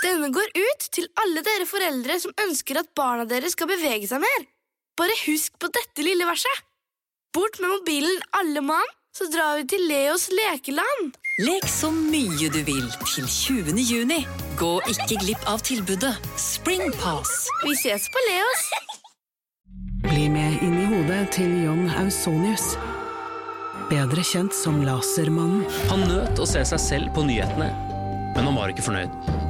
Denne går ut til alle dere foreldre som ønsker at barna deres skal bevege seg mer. Bare husk på dette lille verset. Bort med mobilen, alle mann, så drar vi til Leos lekeland. Lek så mye du vil til 20. juni. Gå ikke glipp av tilbudet Springpass. Vi ses på Leos. Bli med inn i hodet til John Ausonius. Bedre kjent som Lasermannen. Han nøt å se seg selv på nyhetene, men han var ikke fornøyd.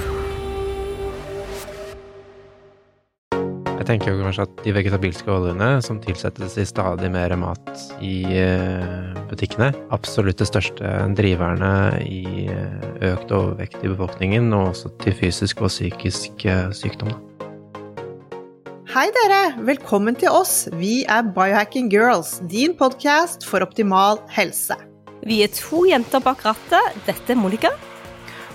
Jeg tenker jo kanskje at de vegetabilske oljene som tilsettes i stadig mer mat i eh, butikkene, absolutt det største driverne i eh, økt overvekt i befolkningen, og også til fysisk og psykisk eh, sykdom. Hei dere! Velkommen til oss. Vi er Biohacking Girls, din podkast for optimal helse. Vi er to jenter bak rattet. Dette er Monica.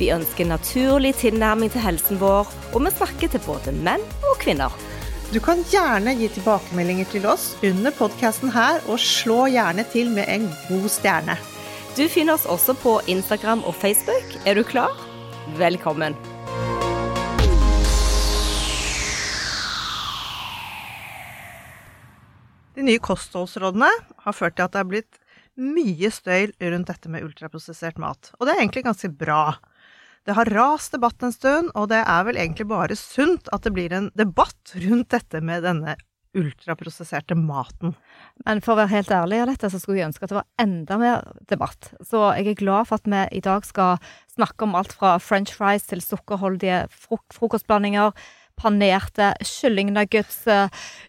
Vi ønsker naturlig tilnærming til helsen vår, og vi snakker til både menn og kvinner. Du kan gjerne gi tilbakemeldinger til oss under podkasten her, og slå gjerne til med en god stjerne. Du finner oss også på Instagram og Facebook. Er du klar? Velkommen. De nye kostholdsrådene har ført til at det er blitt mye støy rundt dette med ultraprosessert mat. Og det er egentlig ganske bra. Det har rast debatt en stund, og det er vel egentlig bare sunt at det blir en debatt rundt dette med denne ultraprosesserte maten. Men for å være helt ærlig av dette, så skulle jeg ønske at det var enda mer debatt. Så jeg er glad for at vi i dag skal snakke om alt fra french fries til sukkerholdige frokostblandinger, panerte kyllingnuggets,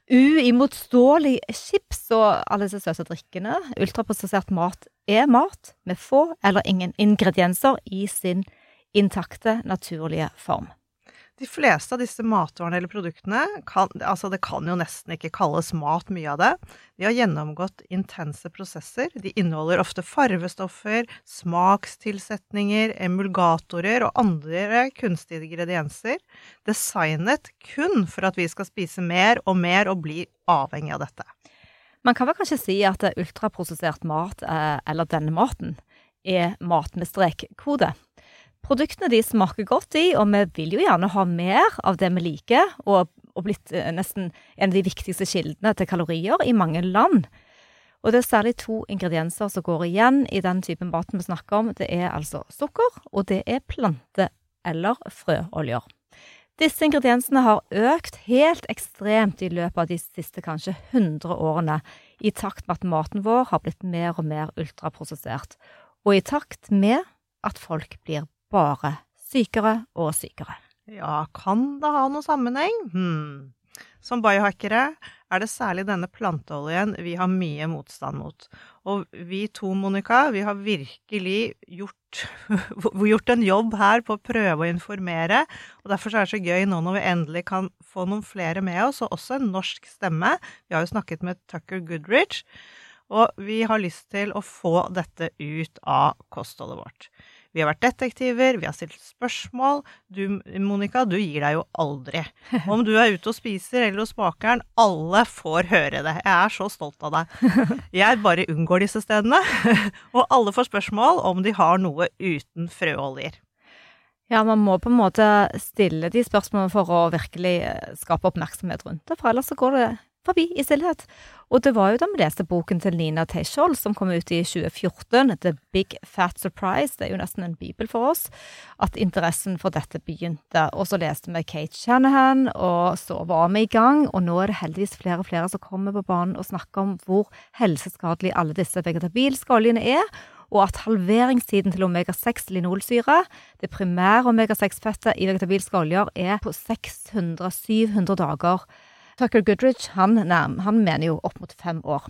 uimotståelig chips og alle disse søte drikkene. Ultraprosessert mat er mat med få eller ingen ingredienser i sin intakte, naturlige form. De fleste av disse matvarene eller produktene kan, altså det kan jo nesten ikke kalles mat, mye av det. De har gjennomgått intense prosesser. De inneholder ofte farvestoffer, smakstilsetninger, emulgatorer og andre kunstige ingredienser, designet kun for at vi skal spise mer og mer og bli avhengig av dette. Man kan vel kanskje si at ultraprosessert mat, eh, eller denne maten, er mat med strekkode. Produktene de smaker godt i, og vi vil jo gjerne ha mer av det vi liker, og, og blitt eh, nesten en av de viktigste kildene til kalorier i mange land. Og det er særlig to ingredienser som går igjen i den typen maten vi snakker om. Det er altså sukker, og det er plante- eller frøoljer. Disse ingrediensene har økt helt ekstremt i løpet av de siste kanskje 100 årene, i takt med at maten vår har blitt mer og mer ultraprosessert, og i takt med at folk blir bare sykere og sykere. Ja, kan det ha noen sammenheng? Hmm. Som biohackere er det særlig denne planteoljen vi har mye motstand mot. Og vi to, Monica, vi har virkelig gjort, gjort, en jobb her på å prøve å informere. Og derfor er det så gøy nå når vi endelig kan få noen flere med oss, og også en norsk stemme. Vi har jo snakket med Tucker Goodrich. Og vi har lyst til å få dette ut av kostholdet vårt. Vi har vært detektiver, vi har stilt spørsmål. Du, Monica, du gir deg jo aldri. Om du er ute og spiser eller hos bakeren, alle får høre det. Jeg er så stolt av deg. Jeg bare unngår disse stedene. Og alle får spørsmål om de har noe uten frøoljer. Ja, man må på en måte stille de spørsmålene for å virkelig skape oppmerksomhet rundt det, for ellers så går det forbi i stillhet. Og det var jo da vi leste boken til Nina Teishold som kom ut i 2014, The Big Fat Surprise, det er jo nesten en bibel for oss, at interessen for dette begynte. Og så leste vi Kate Shanahan, og så var vi i gang, og nå er det heldigvis flere og flere som kommer på banen og snakker om hvor helseskadelig alle disse vegetabilske oljene er, og at halveringstiden til omega-6-linolsyre, det primære omega-6-fettet i vegetabilske oljer, er på 600-700 dager. Tucker Goodrich han, han mener jo opp mot fem år.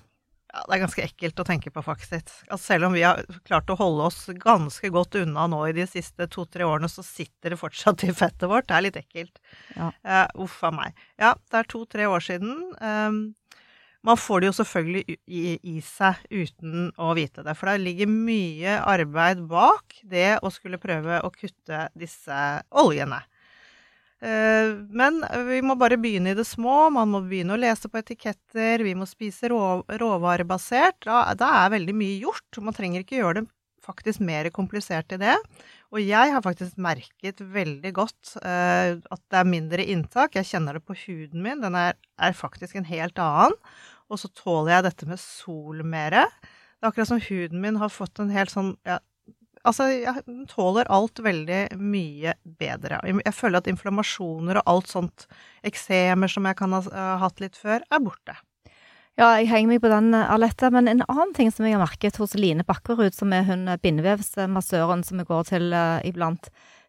Ja, Det er ganske ekkelt å tenke på, faktisk. Altså, selv om vi har klart å holde oss ganske godt unna nå i de siste to-tre årene, så sitter det fortsatt i fettet vårt. Det er litt ekkelt. Ja. Uh, uff a meg. Ja, det er to-tre år siden. Um, man får det jo selvfølgelig i, i, seg uten å vite det, for det ligger mye arbeid bak det å skulle prøve å kutte disse oljene. Eh, men vi må bare begynne i det små. Man må begynne å lese på etiketter. Vi må spise rå, råvarebasert. Da, da, er veldig mye gjort. Man trenger ikke gjøre det faktisk mer komplisert i det. Og jeg har faktisk merket veldig godt uh, at det er mindre inntak. Jeg kjenner det på huden min. Den er, er faktisk en helt annen. Og så tåler jeg dette med sol mere. Det er akkurat som huden min har fått en helt sånn ja, Altså, jeg tåler alt veldig mye bedre. Jeg føler at inflammasjoner og alt sånt, eksemer som jeg kan ha hatt litt før, er borte. Ja, jeg henger meg på den, Alette. Men en annen ting som jeg har merket hos Line Bakkerud, som er hun bindevevsmassøren som jeg går til uh, iblant,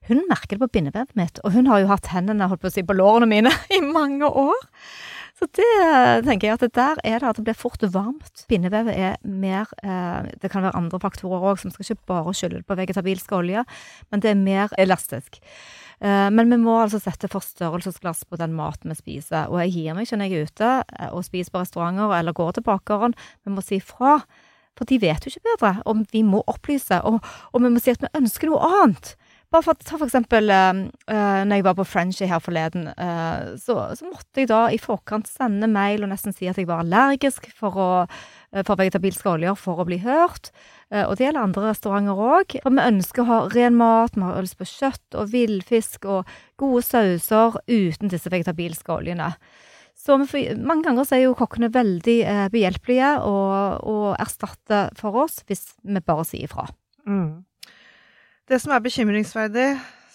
hun merker det på bindevevet mitt. Og hun har jo hatt hendene holdt på å si, på lårene mine i mange år. Så det tenker jeg at det der er det at det blir fort varmt. Bindevevet er mer eh, Det kan være andre faktorer òg, som skal ikke bare skylde på vegetabilsk olje, men det er mer elastisk. Eh, men vi må altså sette forstørrelsesglass på den maten vi spiser. Og jeg gir meg ikke når jeg er ute eh, og spiser på restauranter eller går til bakeren. Vi må si fra. For de vet jo ikke bedre. Og vi må opplyse. Og, og vi må si at vi ønsker noe annet. Bare for, ta for eksempel uh, når jeg var på Frenchy her forleden, uh, så, så, måtte jeg da i forkant sende mail og nesten si at jeg var allergisk for, å, uh, for vegetabilske oljer for å bli hørt. og det gjelder andre restauranter òg. For vi ønsker å ha ren mat, vi har lyst på kjøtt og villfisk og gode sauser uten disse vegetabilske oljene. Så mange ganger så er jo kokkene veldig behjelpelige og, og erstatter for oss hvis vi bare sier ifra. Mm. Det som er bekymringsverdig,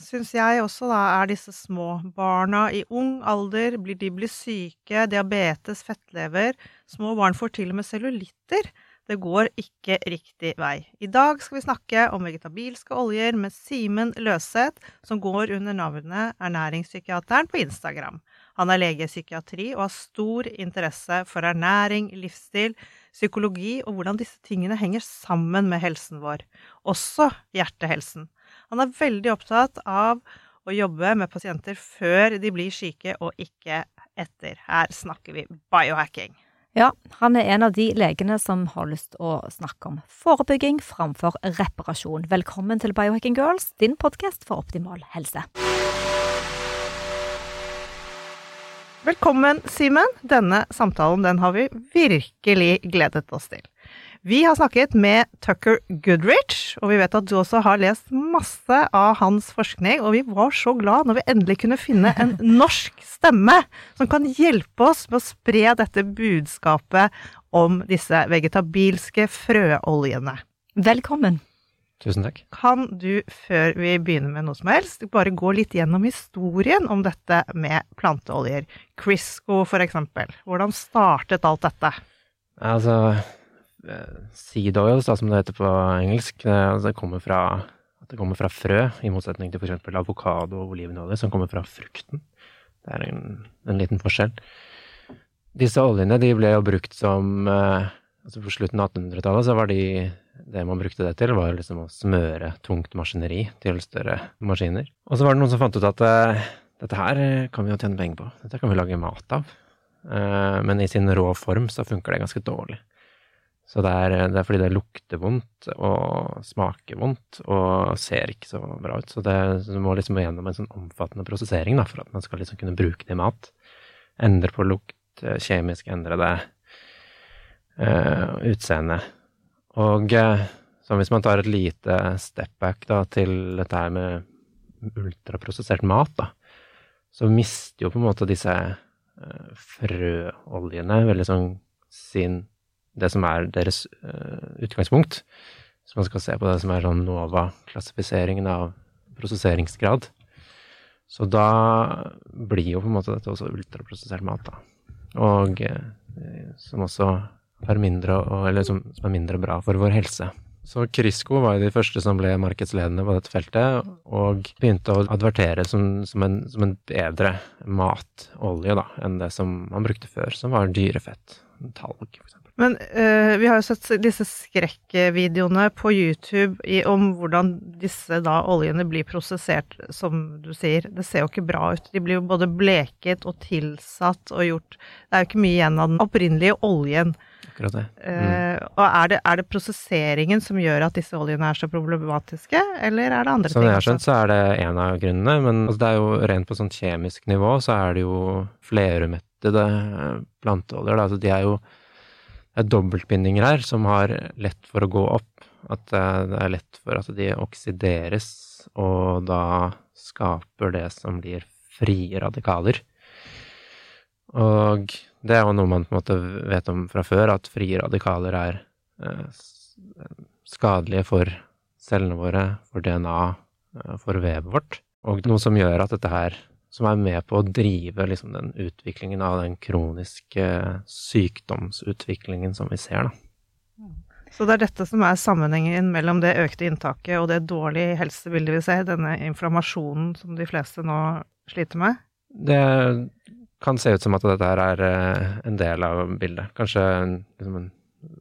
syns jeg også, da, er disse små barna i ung alder. Blir de blir syke, diabetes, fettlever. Små barn får til og med cellulitter. Det går ikke riktig vei. I dag skal vi snakke om vegetabilske oljer med Simen Løseth, som går under navnet Ernæringspsykiateren på Instagram. Han er lege i psykiatri og har stor interesse for ernæring, livsstil, psykologi og hvordan disse tingene henger sammen med helsen vår, også hjertehelsen. Han er veldig opptatt av å jobbe med pasienter før de blir syke, og ikke etter. Her snakker vi biohacking. Ja, han er en av de legene som har lyst å snakke om forebygging framfor reparasjon. Velkommen til Biohacking Girls, din podkast for optimal helse. Velkommen, Simen. Denne samtalen den har vi virkelig gledet oss til. Vi har snakket med Tucker Goodrich, og vi vet at du også har lest masse av hans forskning. Og vi var så glad når vi endelig kunne finne en norsk stemme som kan hjelpe oss med å spre dette budskapet om disse vegetabilske frøoljene. Velkommen. Tusen takk. Kan du, før vi begynner med noe som helst, bare gå litt gjennom historien om dette med planteoljer? Crisco, for eksempel. Hvordan startet alt dette? Altså, seed oils, som det heter på engelsk, det, altså, kommer fra, det kommer fra frø, i motsetning til f.eks. avokado og olivenolje, som kommer fra frukten. Det er en, en liten forskjell. Disse oljene ble jo brukt som eh, altså På slutten av 1800-tallet så var de det man brukte det til, var liksom å smøre tungt maskineri til større maskiner. Og så var det noen som fant ut at uh, dette her kan vi jo tjene penger på. Dette kan vi lage mat av. Uh, men i sin rå form så funker det ganske dårlig. Så det er, det er, fordi det lukter vondt og smaker vondt og ser ikke så bra ut. Så det, så må liksom gjennom en sånn omfattende prosessering da, for at man skal liksom kunne bruke det i mat. Endre på lukt, eh, kjemisk endre det, uh, utseende og eh, så hvis man tar et lite step back da, til dette her med ultraprosessert mat, da, så mister jo på en måte disse uh, frøoljene veldig sånn sin Det som er deres uh, utgangspunkt. Så man skal se på det som er sånn NOVA-klassifiseringen av prosesseringsgrad. Så da blir jo på en måte dette også ultraprosessert mat, da. Og som også er mindre, som, som, er mindre bra for vår helse. Så Crisco var jo de første som ble markedsledende på dette feltet, og begynte å advertere som, som, en, som en bedre matolje da, enn det som man brukte før, som var dyrefett. Talg, f.eks. Men eh, vi har jo sett disse skrekkvideoene på YouTube i, om hvordan disse da oljene blir prosessert, som du sier. Det ser jo ikke bra ut. De blir jo både bleket og tilsatt og gjort Det er jo ikke mye igjen av den opprinnelige oljen. Akkurat det. Mm. Eh, og er det, er det prosesseringen som gjør at disse oljene er så problematiske, eller er det andre Sånn ting? jeg har skjønt, så er det en av grunnene, men altså, det er jo rent på sånn kjemisk nivå, så er det jo flerumettede planteoljer. Da. Altså, de er jo det er dobbeltbindinger her som har lett for å gå opp. At eh, det er lett for at de oksideres, og da skaper det som blir frie radikaler. Og det er jo noe man på en måte vet om fra før, at frie radikaler er eh, skadelige for cellene våre, for DNA, eh, for vevet vårt. Og noe som gjør at dette her som er med på å drive liksom, den utviklingen av den kroniske sykdomsutviklingen som vi ser, da. Så det er dette som er sammenhengen mellom det økte inntaket og det dårlige helsebildet vi ser, denne inflammasjonen som de fleste nå sliter med? Det kan se ut som at dette her er eh, en del av bildet. Kanskje liksom en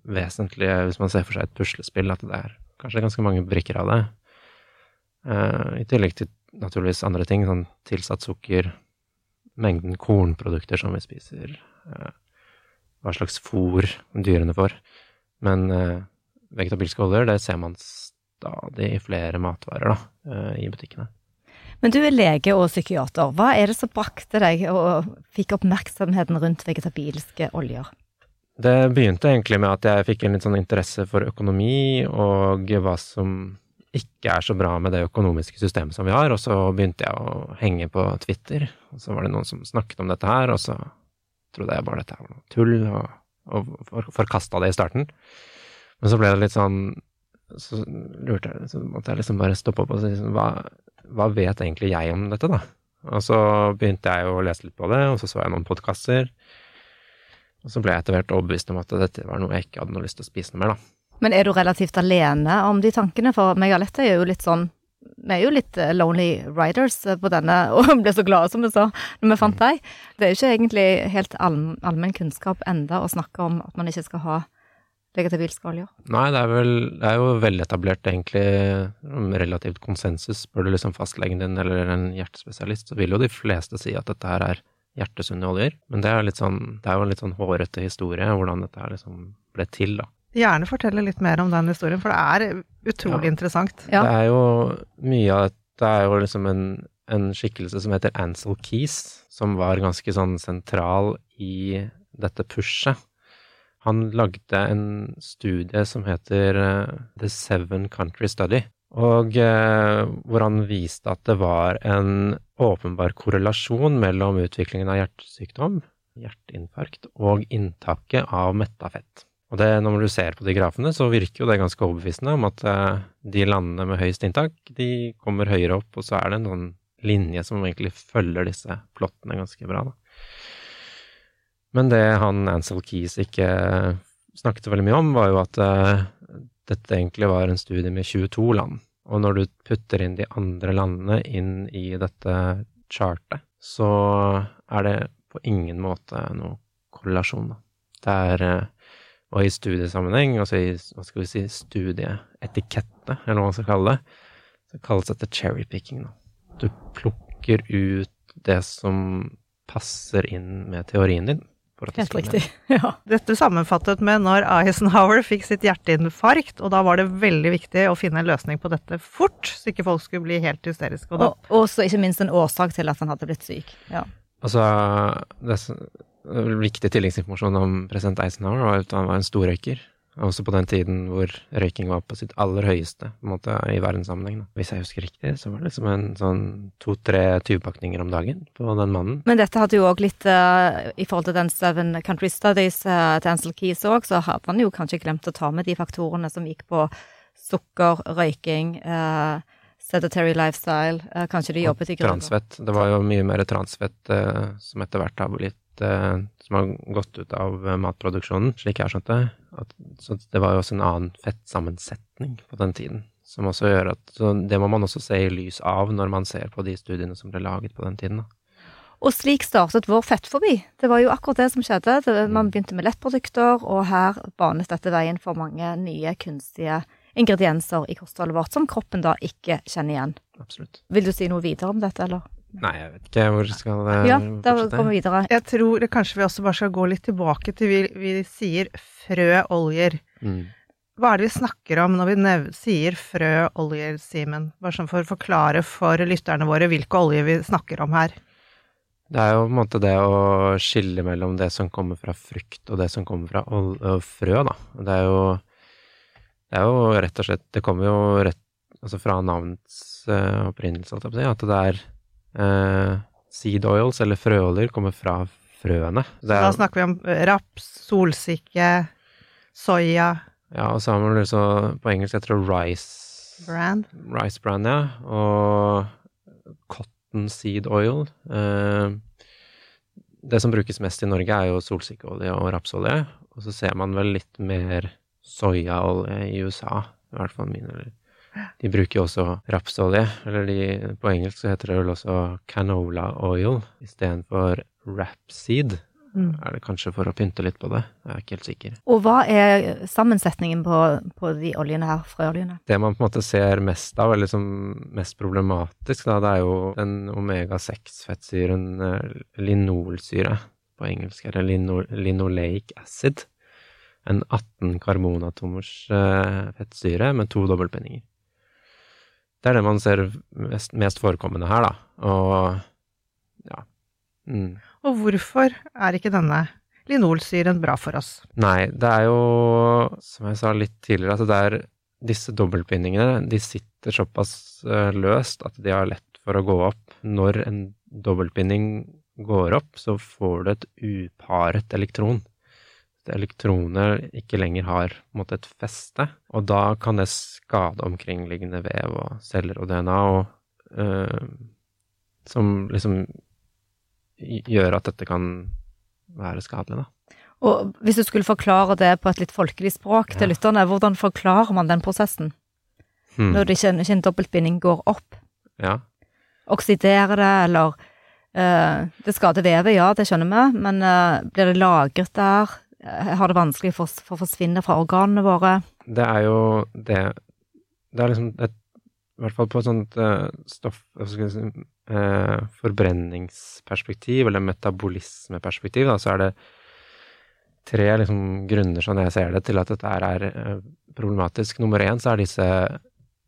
vesentlig, hvis man ser for seg et puslespill, at det er kanskje ganske mange brikker av det. Uh, I tillegg til naturligvis andre ting, sånn tilsatt sukker, mengden kornprodukter som vi spiser, uh, hva slags fôr dyrene får. Men vegetabilske oljer, det ser man stadig i flere matvarer da, i butikkene. Men du er lege og psykiater. Hva er det som brakte deg og fikk oppmerksomheten rundt vegetabilske oljer? Det begynte egentlig med at jeg fikk en litt sånn interesse for økonomi og hva som ikke er så bra med det økonomiske systemet som vi har, og så begynte jeg å henge på Twitter, og så var det noen som snakket om dette her, og så trodde jeg bare dette var noe tull, og, og forkasta det i starten. Men så ble det litt sånn Så lurte jeg, så måtte jeg liksom bare stoppe opp og si sånn hva, hva vet egentlig jeg om dette, da? Og så begynte jeg å lese litt på det, og så så jeg noen podkaster. Og så ble jeg etter hvert overbevist om at dette var noe jeg ikke hadde noe lyst til å spise noe mer, da. Men er du relativt alene om de tankene? For meg og Alette er jo litt sånn Vi er jo litt eh, lonely riders eh, på denne, og ble så glade, som vi sa, når vi fant deg. Det er jo ikke egentlig helt allmenn kunnskap enda å snakke om at man ikke skal ha vegetabilske oljer. Nei, det er vel Det er jo veletablert, egentlig, relativt konsensus. Spør du liksom fastlegen din eller en hjertespesialist, så vil jo de fleste si at dette her er hjertesunne oljer. Men det er, litt sånn, det er jo en litt sånn hårete historie, hvordan dette her liksom ble til, da. Gjerne fortelle litt mer om den historien, for det er utrolig Ja. interessant. Ja. Det er jo mye av dette er jo liksom en, en skikkelse som heter Ansel Keys, som var ganske sånn sentral i dette pushet. Han lagde en studie som heter eh, The Seven Country Study, og eh, hvor han viste at det var en åpenbar korrelasjon mellom utviklingen av hjertesykdom, hjerteinfarkt, og inntaket av metta fett. Og det, når du ser på de grafene, så virker jo det ganske overbevisende om at eh, de landene med høyest inntak, de kommer høyere opp, og så er det en sånn linje som egentlig følger disse plottene ganske bra, da. Men det han Ansel Keys ikke snakket veldig mye om, var jo at eh, dette egentlig var en studie med 22 land. Og når du putter inn de andre landene inn i dette chartet, så er det på ingen måte noe korrelasjon. Det er eh, og i studiesammenheng, altså i hva skal vi si, studieetikette, eller hva man skal kalle det, så kalles dette cherrypicking. Da. Du plukker ut det som passer inn med teorien din. For at det Helt riktig. Ja. Dette sammenfattet med når Eisenhower fikk sitt hjerteinfarkt, og da var det veldig viktig å finne en løsning på dette fort, så ikke folk skulle bli helt hysteriske. Og Og også ikke minst en årsak til at han hadde blitt syk. Ja. Altså, det er viktig tilleggsinformasjon om president Eisenhower var at han var en storrøyker. Også på den tiden hvor røyking var på sitt aller høyeste måte, i verdenssammenheng. Da. Hvis jeg husker riktig, så var det liksom en sånn to-tre tubepakninger om dagen på den mannen. Men dette hadde jo òg litt uh, I forhold til den Seven Country Studies uh, til Ansel Keys òg, så hadde man jo kanskje glemt å ta med de faktorene som gikk på sukker, røyking, uh, sedentary lifestyle. kanskje de jobbet i grunn. Transfett. Det var jo mye mer transfett som etter hvert har blitt som har gått ut av eh, matproduksjonen, slik jeg har skjønt det. At, så det var jo også en annen fettsammensetning på den tiden. Som også gjør at Så det må man også se i lys av når man ser på de studiene som ble laget på den tiden. da. Og slik startet vår fettfobi. Det var jo akkurat det som skjedde. Man begynte med lettprodukter, og her banet dette veien for mange nye kunstige ingredienser i kostholdet vårt som kroppen da ikke kjenner igjen. Absolutt. Vil du si noe videre om dette, eller? Nei, jeg vet ikke hvor skal det Ja, da kommer går vi videre. Jeg tror det kanskje vi også bare skal gå litt tilbake til vi, vi sier frøoljer. Mm. Hva er det vi snakker om når vi nev sier frøoljer, Simen? Bare sånn for å forklare for lytterne våre hvilke oljer vi snakker om her. Det er jo på en måte det å skille mellom det som kommer fra frukt og det som kommer fra ol og frø, da. Det er jo Det er jo rett og slett Det kommer jo rett altså fra navnets uh, opprinnelse, at det er eh, seed oils, eller frøoljer, kommer fra frøene. Det Da er, snakker vi om eh, raps, solsikke, soya, ja, og så har man liksom på engelsk heter det rice brand. rice bran, ja, og cotton seed oil. Eh, det som brukes mest i Norge, er jo solsikkeolje og rapsolje. Og så ser man vel litt mer soyaolje i USA, i hvert fall mine. De bruker jo også rapsolje, eller de, på engelsk så heter det vel også canola oil istedenfor rapseed. Mm. Er det kanskje for å pynte litt på det? Jeg er ikke helt sikker. Og hva er sammensetningen på, på de oljene her, frøoljene? Det man på en måte ser mest av, eller som mest problematisk, da, det er jo den omega-6-fettsyren eh, linolsyre på engelsk, eller lino, linoleic acid. En 18 karbonatomers eh, fettsyre med to dobbeltbindinger. Det er det man ser mest, mest forekommende her, da. Og ja. Mm. Og hvorfor er ikke denne linolsyren bra for oss? Nei, det er jo, som jeg sa litt tidligere, at det er disse dobbeltbindingene, de sitter såpass eh, løst at de har lett for å gå opp. Når en dobbeltbinding går opp, så får du et uparet elektron. Det elektronet ikke lenger har måttet måte, et feste, og da kan det skade omkringliggende vev og celler og DNA, og eh, som liksom gjør at dette kan være skadelig, da. Og hvis du skulle forklare det på et litt folkelig språk til Ja. lytterne, hvordan forklarer man den prosessen? Hmm. Når det ikke, ikke en dobbeltbinding går opp? Ja. Oksiderer det, eller Uh, Det skader vevet, ja, det skjønner vi, men uh, blir det lagret der? Eh, har det vanskelig for, for å forsvinne fra organene våre? Det er jo det Det er liksom et I hvert fall på et sånt eh, stoff si, eh, forbrenningsperspektiv, eller metabolismeperspektiv, da, så er det tre liksom, grunner, sånn jeg ser det, til at dette er problematisk. Nummer én så er disse,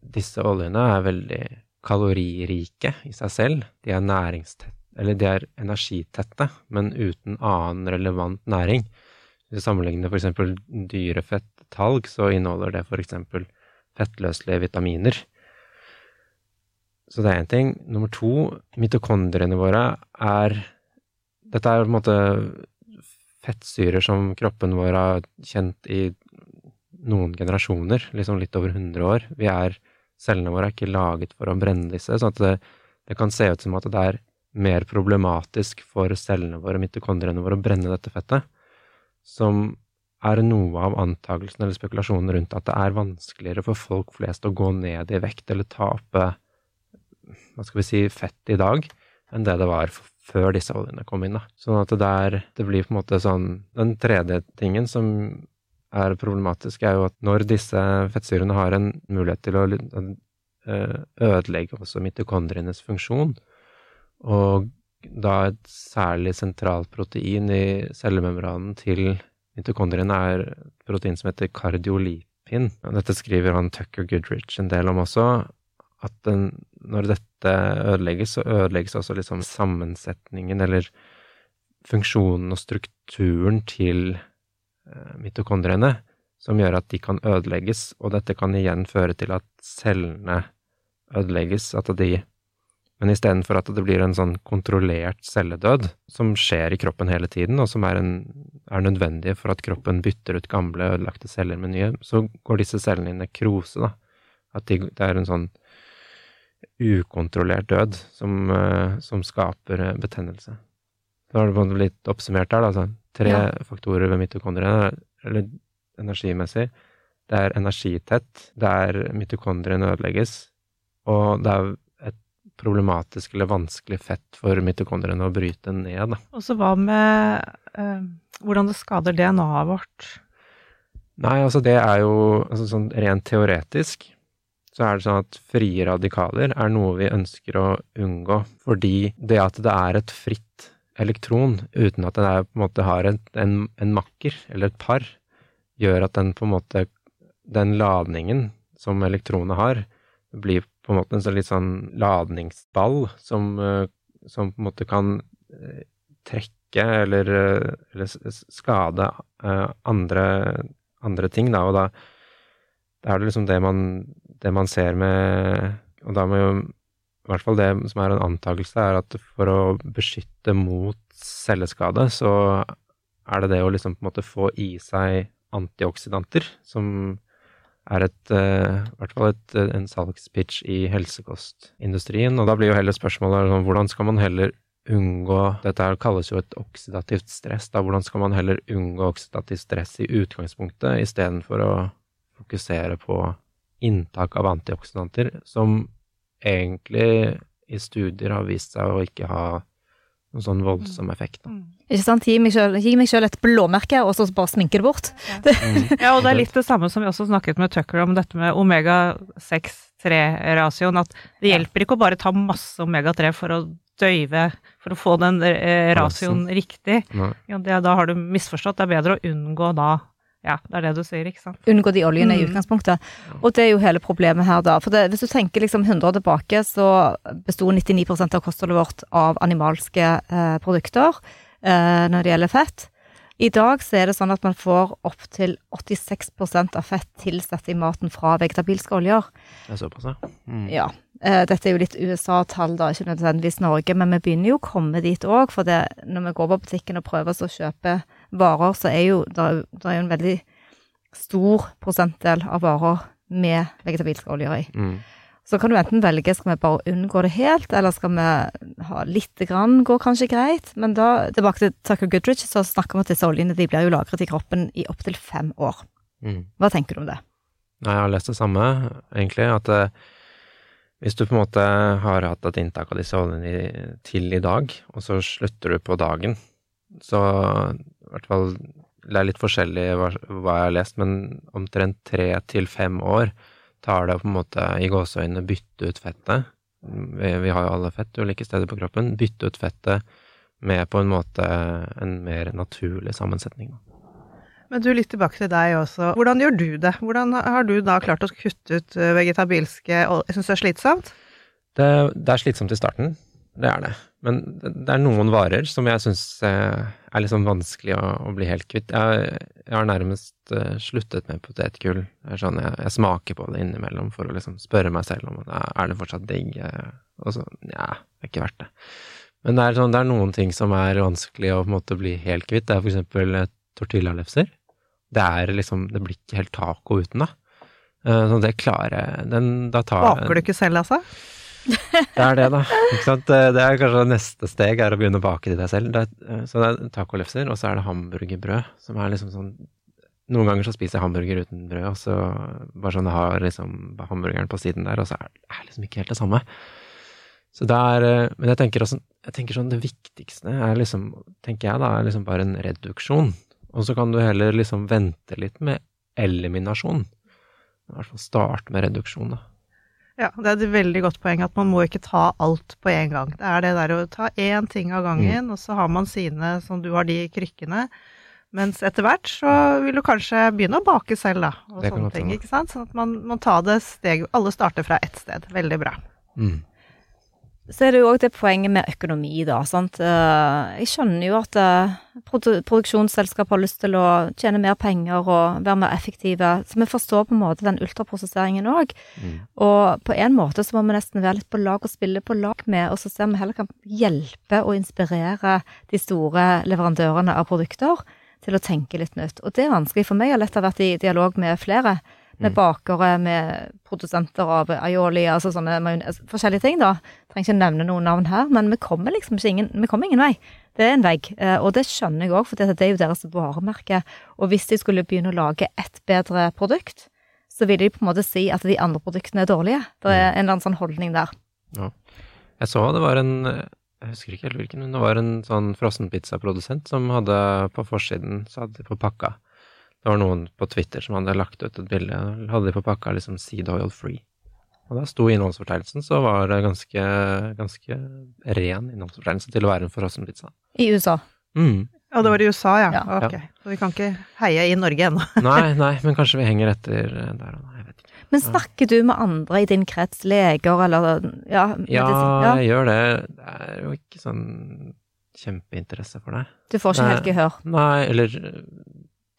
disse oljene er veldig kaloririke i seg selv. De er næringstette, eller de er energitette, men uten annen relevant næring. Hvis vi sammenligner f.eks. dyrefett talg, så inneholder det f.eks. fettløselige vitaminer. Så det er én ting. Nummer to, mitokondriene våre er Dette er på en måte fettsyrer som kroppen vår har kjent i noen generasjoner, liksom litt over 100 år. Vi er, Cellene våre er ikke laget for å brenne disse, sånn at det, det kan se ut som at det er mer problematisk for cellene våre, mitokondriene våre, å brenne dette fettet som er noe av antakelsen eller spekulasjonen rundt at det er vanskeligere for folk flest å gå ned i vekt eller tape hva skal vi si, fett i dag, enn det det var før disse oljene kom inn. Da. Sånn at det der Det blir på en måte sånn Den tredje tingen som er problematisk, er jo at når disse fettsyrene har en mulighet til å ødelegge også mitokondrienes funksjon, og da et særlig sentralt protein i cellemembranen til mitokondriene er et protein som heter kardiolipin. Dette skriver han Tucker Goodrich en del om også, at den, når dette ødelegges, så ødelegges også liksom sammensetningen eller funksjonen og strukturen til eh, mitokondriene, som gjør at de kan ødelegges, og dette kan igjen føre til at cellene ødelegges, at de men istedenfor at det blir en sånn kontrollert celledød, som skjer i kroppen hele tiden, og som er, en, er nødvendig for at kroppen bytter ut gamle, ødelagte celler med nye, så går disse cellene i nekrose, da. At de, det er en sånn ukontrollert død som, eh, som skaper eh, betennelse. Da har en blitt oppsummert der, da. Altså, tre Ja. faktorer ved mitokondriene, eller energimessig. Det er energitett, det er mitokondriene ødelegges, og det er problematisk eller vanskelig fett for mitokondriene å bryte ned. Og så hva med eh, hvordan det skader DNA-et vårt? Nei, altså det er jo altså sånn rent teoretisk så er det sånn at frie radikaler er noe vi ønsker å unngå, fordi det at det er et fritt elektron uten at det er, på en måte har en, en, en makker eller et par, gjør at den på en måte den ladningen som elektronet har, blir på en måte en sånn litt sånn ladningsball som, eh, som på en måte kan eh, trekke eller, eh, eller skade andre, andre ting, da, og da, da er det liksom det man, det man ser med Og da må jo i hvert fall det som er en antakelse, er at for å beskytte mot celleskade, så er det det å liksom på en måte få i seg antioksidanter, som er et, uh, i hvert fall et, eh, en salgspitch i helsekostindustrien. Og da blir jo heller spørsmålet sånn, hvordan skal man heller unngå Dette kalles jo et oksidativt stress. Da hvordan skal man heller unngå oksidativt stress i utgangspunktet, istedenfor å fokusere på inntak av antioksidanter, som egentlig i studier har vist seg å ikke ha noen sånn voldsom effekt. Da. Ikke sant? Gi meg sjøl et blåmerke, og så bare sminke det bort. Ja, og det er litt det samme som vi også snakket med Tucker om dette med omega-6-3-rasioen. At det hjelper ikke å bare ta masse omega-3 for å døyve, for å få den eh, rasioen riktig. Ja, det, da har du misforstått. Det er bedre å unngå da Ja, det er det du sier, ikke sant? Unngå de oljene i Mm. utgangspunktet. Og det er jo hele problemet her, da. For det, hvis du tenker liksom 100 år tilbake, så besto 99 av kostholdet vårt av animalske eh, produkter eh, når det gjelder fett. I dag så er det sånn at man får opptil 86% av fett tilsatt i maten fra vegetabilske oljer. Det er såpass, ja. Mm. Ja. Eh, dette er jo litt USA-tall, da, ikke nødvendigvis Norge, men vi begynner jo å komme dit òg. For det, når vi går på butikken og prøver oss å kjøpe varer, så er jo det er, jo en veldig stor prosentdel av varer med vegetabilske oljer i. Mm. Så kan du enten velge skal vi bare unngå det helt, eller skal vi ha lite grann, går kanskje greit. Men da, tilbake til Tucker Goodrich, så snakker vi om at disse oljene de blir jo lagret i kroppen i opptil fem år. Mm. Hva tenker du om det? Nei, jeg har lest det samme, egentlig. At eh, hvis du på en måte har hatt et inntak av disse oljene i, til i dag, og så slutter du på dagen, så i hvert fall Det er litt forskjellig hva, hva jeg har lest, men omtrent tre til fem år tar det å på en måte i gåseøynene bytte ut fettet. Vi, vi har jo alle fett ulike steder på kroppen. Bytte ut fettet med på en måte en mer naturlig sammensetning. Men du, litt tilbake til deg også. Hvordan gjør du det? Hvordan har du da klart å kutte ut eh, vegetabilske olje? Syns det er slitsomt? Det, det er slitsomt i starten, det er det. Men det, er noen varer som jeg syns eh, er liksom vanskelig å, å bli helt kvitt. Jeg, jeg har nærmest eh, sluttet med potetgull. Er sånn jeg, jeg smaker på det innimellom for å liksom spørre meg selv om er det fortsatt digg. eh, Og så nja, det er ikke verdt det. Men det er, sånn, det er noen ting som er vanskelig å på en måte bli helt kvitt. Det er for eksempel tortillalefser. Det er liksom Det blir ikke helt taco uten det. Eh, Så det klarer jeg den, Da tar jeg Baker du ikke selv, altså? Det er det, da. Det det er kanskje neste steg, er å begynne å bake til deg selv. Det er, så det er tacolefser, og så er det hamburgerbrød, som er liksom sånn Noen ganger så spiser jeg hamburger uten brød, og så bare sånn jeg har liksom hamburgeren på siden der, og så er det liksom ikke helt det samme. Så det er eh, Men jeg tenker også Jeg tenker sånn det viktigste er liksom, tenker jeg da, er liksom bare en reduksjon. Og så kan du heller liksom vente litt med eliminasjon. I hvert fall starte med reduksjon, da. Ja, det er et veldig godt poeng at man må ikke ta alt på en gang. Det er det der å ta én ting av gangen, og så har man sine som du har de krykkene. Mens etter hvert så vil du kanskje begynne å bake selv, da, og Det sånne ting. ikke sant? Sånn at man må ta det steg Alle starter fra ett sted. Veldig bra. Mm. Så er det jo òg det poenget med økonomi, da. Sant? Eh, Jeg skjønner jo at eh, produksjonsselskap har lyst til å tjene mer penger og være mer effektive. Så vi forstår på en måte den ultraprosesseringen òg. Mm. Og på en måte så må vi nesten være litt på lag og spille på lag med, og så ser vi heller kan hjelpe og inspirere de store leverandørene av produkter til å tenke litt nytt. Og det er vanskelig for meg. Jeg har lett vært i dialog med flere med Mm. bakere, med produsenter av aioli, altså sånne altså, forskjellige ting, da. Trenger ikke nevne noen navn her, men vi kommer liksom ikke ingen, vi kommer ingen vei. Det er en vegg, eh, og det skjønner jeg òg, for det er jo deres varemerke. Og hvis de skulle begynne å lage et bedre produkt, så vil de på en måte si at de andre produktene er dårlige. Det er en eller annen sånn holdning der. Jeg så det var en Jeg husker ikke helt hvilken, men det var en sånn frossenpizzaprodusent som hadde på forsiden, så hadde de på pakka Det var noen på Twitter som hadde lagt ut et bilde, hadde de på pakka liksom seed oil free. Og da sto innholdsfortegnelsen, så var det ganske, ganske ren innholdsfortegnelse til å være en frossenpizza. I USA. Mm. Ja, det var i USA, ja. Ja. Ok. Så vi kan ikke heie i Norge ennå. Nei, nei, men kanskje vi henger etter der og da, jeg vet ikke. Men snakker du med andre i din krets, leger eller ja, ja, Ja, jeg gjør det. Det er jo ikke sånn kjempeinteresse for det. Du får ikke Nei. helt gehør. Nei, eller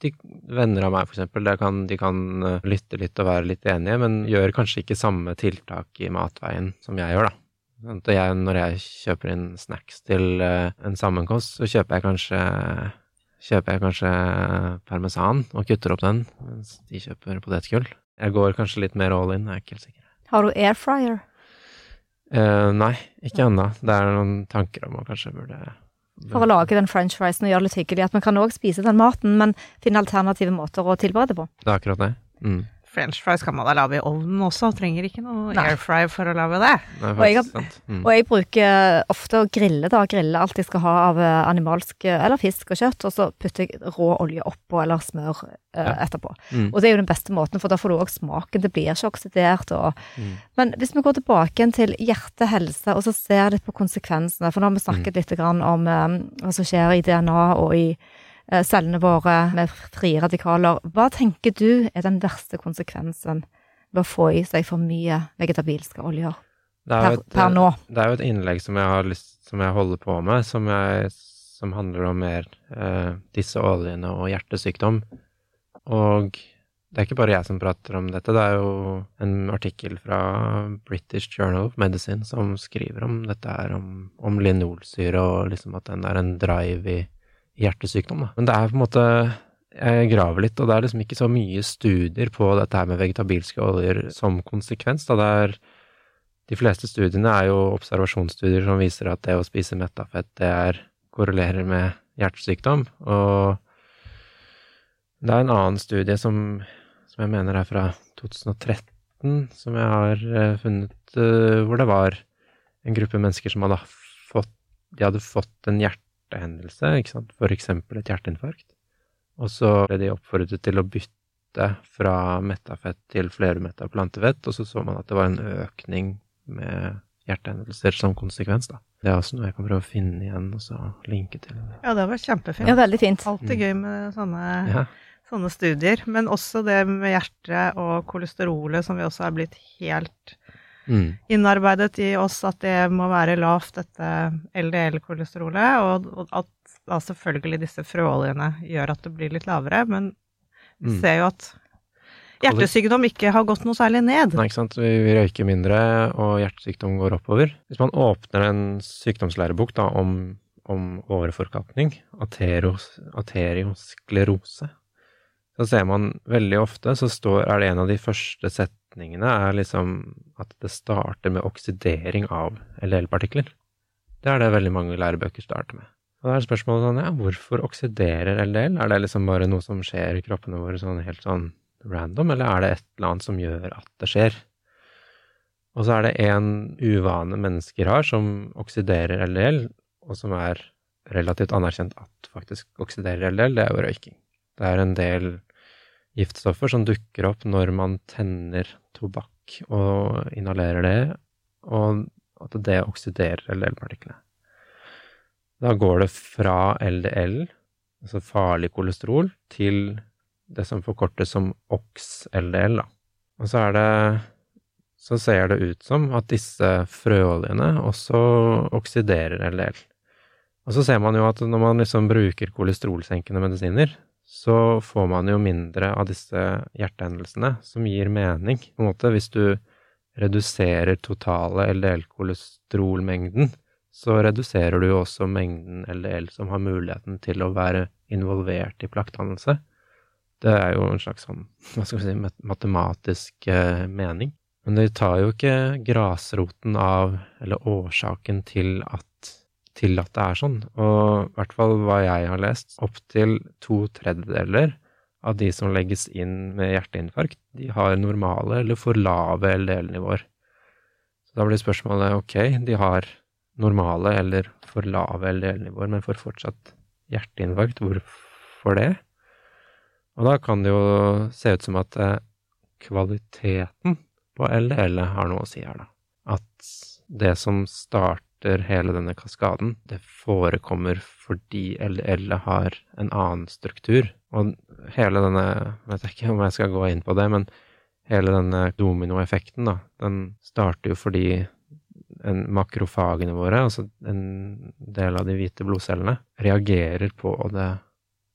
de venner av meg, eksempel, kan, de kan eh, lytte litt og være litt enige, men gjør kanskje ikke samme tiltak i matveien som jeg gjør, da. Jeg, når jeg kjøper inn snacks til eh, en sammenkost, så kjøper jeg kanskje Kjøper jeg kanskje parmesan og kutter opp den, mens de kjøper potetgull. Jeg går kanskje litt mer all in, jeg er ikke helt sikker. Har du air fryer? Eh, nei, ikke ennå. Det er noen tanker om å kanskje burde For å lage den french friesen og gjøre det litt hyggelig. At man kan òg spise den maten, men finne alternative måter å tilberede på. Det er akkurat det. Mm. French fries kan man da lage i ovnen også, trenger ikke noe Nei. air fry for å lage det. Og jeg har- Mm. Og jeg bruker ofte å grille, da. Grille alt jeg skal ha av eh, animalsk eh, eller fisk og kjøtt, og så putter jeg rå olje oppå, eller smør eh, Ja. etterpå. Mm. Og det er jo den beste måten, for da får du òg smaken. Det blir ikke oksidert. Og... Mm. Men hvis vi går tilbake til hjerte-helse, og så ser litt på konsekvensene, for nå har vi Mm. snakket litt grann om eh, hva som skjer i DNA og i cellene våre med frie radikaler. Hva tenker du er den verste konsekvensen ved å få i seg for mye vegetabilske oljer Det er per, et, per nå? Det er jo et innlegg som jeg har lyst Som jeg holder på med, som, jeg, som handler om mer eh, disse oljene og hjertesykdom. Og det er ikke bare jeg som prater om dette, det er jo en artikkel fra British Journal of Medicine som skriver om dette her, om, om linolsyre og liksom at den er en drive i hjertesykdom, da. Men det er på en måte Jeg graver litt, og det er liksom ikke så mye studier på dette her med vegetabilske oljer som konsekvens, da. Det er de fleste studiene er jo observasjonsstudier som viser at det å spise metta fett, det er korrelerer med hjertesykdom, og det er en annen studie som, som jeg mener er fra 2013, som jeg har eh, funnet, eh, hvor det var en gruppe mennesker som hadde fått, de hadde fått en hjertehendelse, ikke sant, eksempel et hjerteinfarkt, og så ble de oppfordret til å bytte fra mettafett til flerumetta plantefett, og så så man at det var en økning med hjertehendelser som konsekvens, da. Det er også noe jeg kan prøve å finne igjen, og så linke til. Ja, det var kjempefint. Ja, veldig fint. Alltid gøy med sånne, Ja. sånne studier. Men også det med hjertet og kolesterolet, som vi også er blitt helt Mm. innarbeidet i oss, at det må være lavt, dette LDL-kolesterolet. Og, og at da selvfølgelig disse frøoljene gjør at det blir litt lavere. Men vi Mm. ser jo at hjertesykdom ikke har gått noe særlig ned. Nei, ikke sant. Vi, vi røyker mindre, og hjertesykdom går oppover. Hvis man åpner en sykdomslærebok da, om, om åreforkalkning, ateros, ateriosklerose, så ser man veldig ofte, så står, er det en av de første setningene er liksom at det starter med oksidering av LDL-partikler. Det er det veldig mange lærebøker starter med. Og da er spørsmålet sånn, ja, hvorfor oksiderer LDL? Er det liksom bare noe som skjer i kroppene våre sånn helt sånn random, eller er det et eller annet som gjør at det skjer? Og så er det en uvane mennesker har som oksiderer LDL, og som er relativt anerkjent at faktisk oksiderer LDL, det er jo røyking. Det er en del giftstoffer som dukker opp når man tenner tobakk og inhalerer det, og at det oksiderer LDL-partiklene. Da går det fra LDL, altså farlig kolesterol, til det som forkortes som OX-LDL. Og så er det Så ser det ut som at disse frøoljene også oksiderer LDL. Og så ser man jo at når man liksom bruker kolesterolsenkende medisiner, så får man jo mindre av disse hjertehendelsene, som gir mening. På en måte, hvis du reduserer totale LDL-kolesterolmengden, så reduserer du jo også mengden LDL som har muligheten til å være involvert i plaktdannelse. Det er jo en slags sånn, hva skal vi si, matematisk eh, mening. Men det tar jo ikke grasroten av, eller årsaken til at, til at det er sånn. Og i hvert fall hva jeg har lest, opptil to tredjedeler av de som legges inn med hjerteinfarkt, de har normale eller for lave LDL-nivåer. Så da blir spørsmålet ok, de har normale eller for lave LDL-nivåer, men får fortsatt hjerteinfarkt. Hvorfor det? Og da kan det jo se ut som at eh, kvaliteten på LDL har noe å si her, da. At det som starter hele denne kaskaden, det forekommer fordi LDL har en annen struktur. Og hele denne, Jeg vet ikke om jeg skal gå inn på det, men hele denne dominoeffekten, da, den starter jo fordi en makrofagene våre, altså en del av de hvite blodcellene, reagerer på det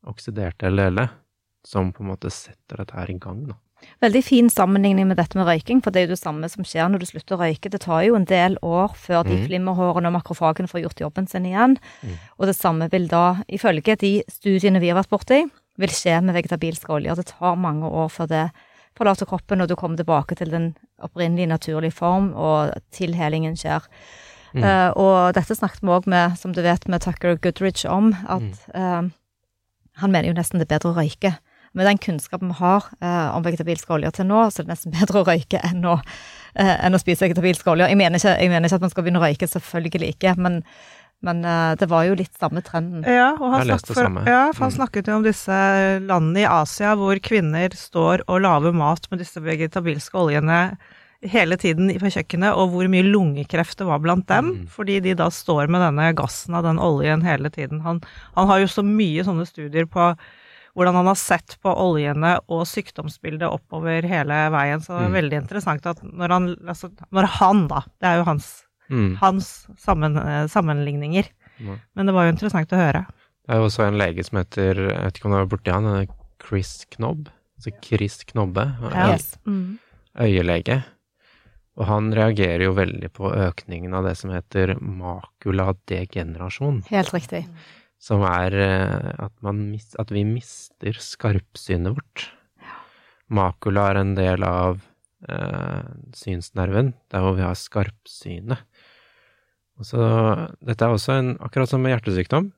oksiderte LDL-et, som på en måte setter dette her i gang, da. Veldig fin sammenligning med dette med røyking, for det er jo det samme som skjer når du slutter å røyke. Det tar jo en del år før de Mhm. flimmerhårene og makrofagene får gjort jobben sin igjen. Mm. Og det samme vil da, ifølge de studiene vi har vært borti, vil skje med vegetabilske oljer. Det tar mange år før det forlater kroppen, og du kommer tilbake til den opprinnelige naturlige form, og tilhelingen skjer. Mm. Uh, og dette snakket vi òg med, som du vet, med Tucker Goodrich om, at Mm. eh, han mener jo nesten det er bedre å røyke. Med den kunnskapen vi har eh, om vegetabilske oljer til nå, så er det nesten bedre å røyke enn å, eh, enn å spise vegetabilske oljer. Jeg mener, ikke, jeg mener ikke at man skal begynne å røyke, selvfølgelig ikke, men, men eh, det var jo litt samme trenden. Ja, og han, snakket, for, ja, for han Mm. snakket jo om disse landene i Asia hvor kvinner står og lager mat med disse vegetabilske oljene hele tiden på kjøkkenet, og hvor mye lungekreft det var blant dem, Mm. fordi de da står med denne gassen av den oljen hele tiden. Han, han har jo så mye sånne studier på hvordan han har sett på oljene og sykdomsbildet oppover hele veien, så det er Mm. veldig interessant at når han, altså, når han da, det er jo hans, Mm. hans sammen, eh, sammenligninger, Ja. men det var jo interessant å høre. Det er jo også en lege som heter, jeg vet ikke om du var borti han, Chris Knobb, altså Chris Knobbe, Ja. Yes. Mm. øyelege. Og han reagerer jo veldig på økningen av det som heter makuladegenerasjon, Helt riktig. Som er eh, at, man mis, at vi mister skarpsynet vårt. Makula er en del av eh, synsnerven, der hvor vi har skarpsynet. Og så, dette er også en, akkurat som med hjertesykdom,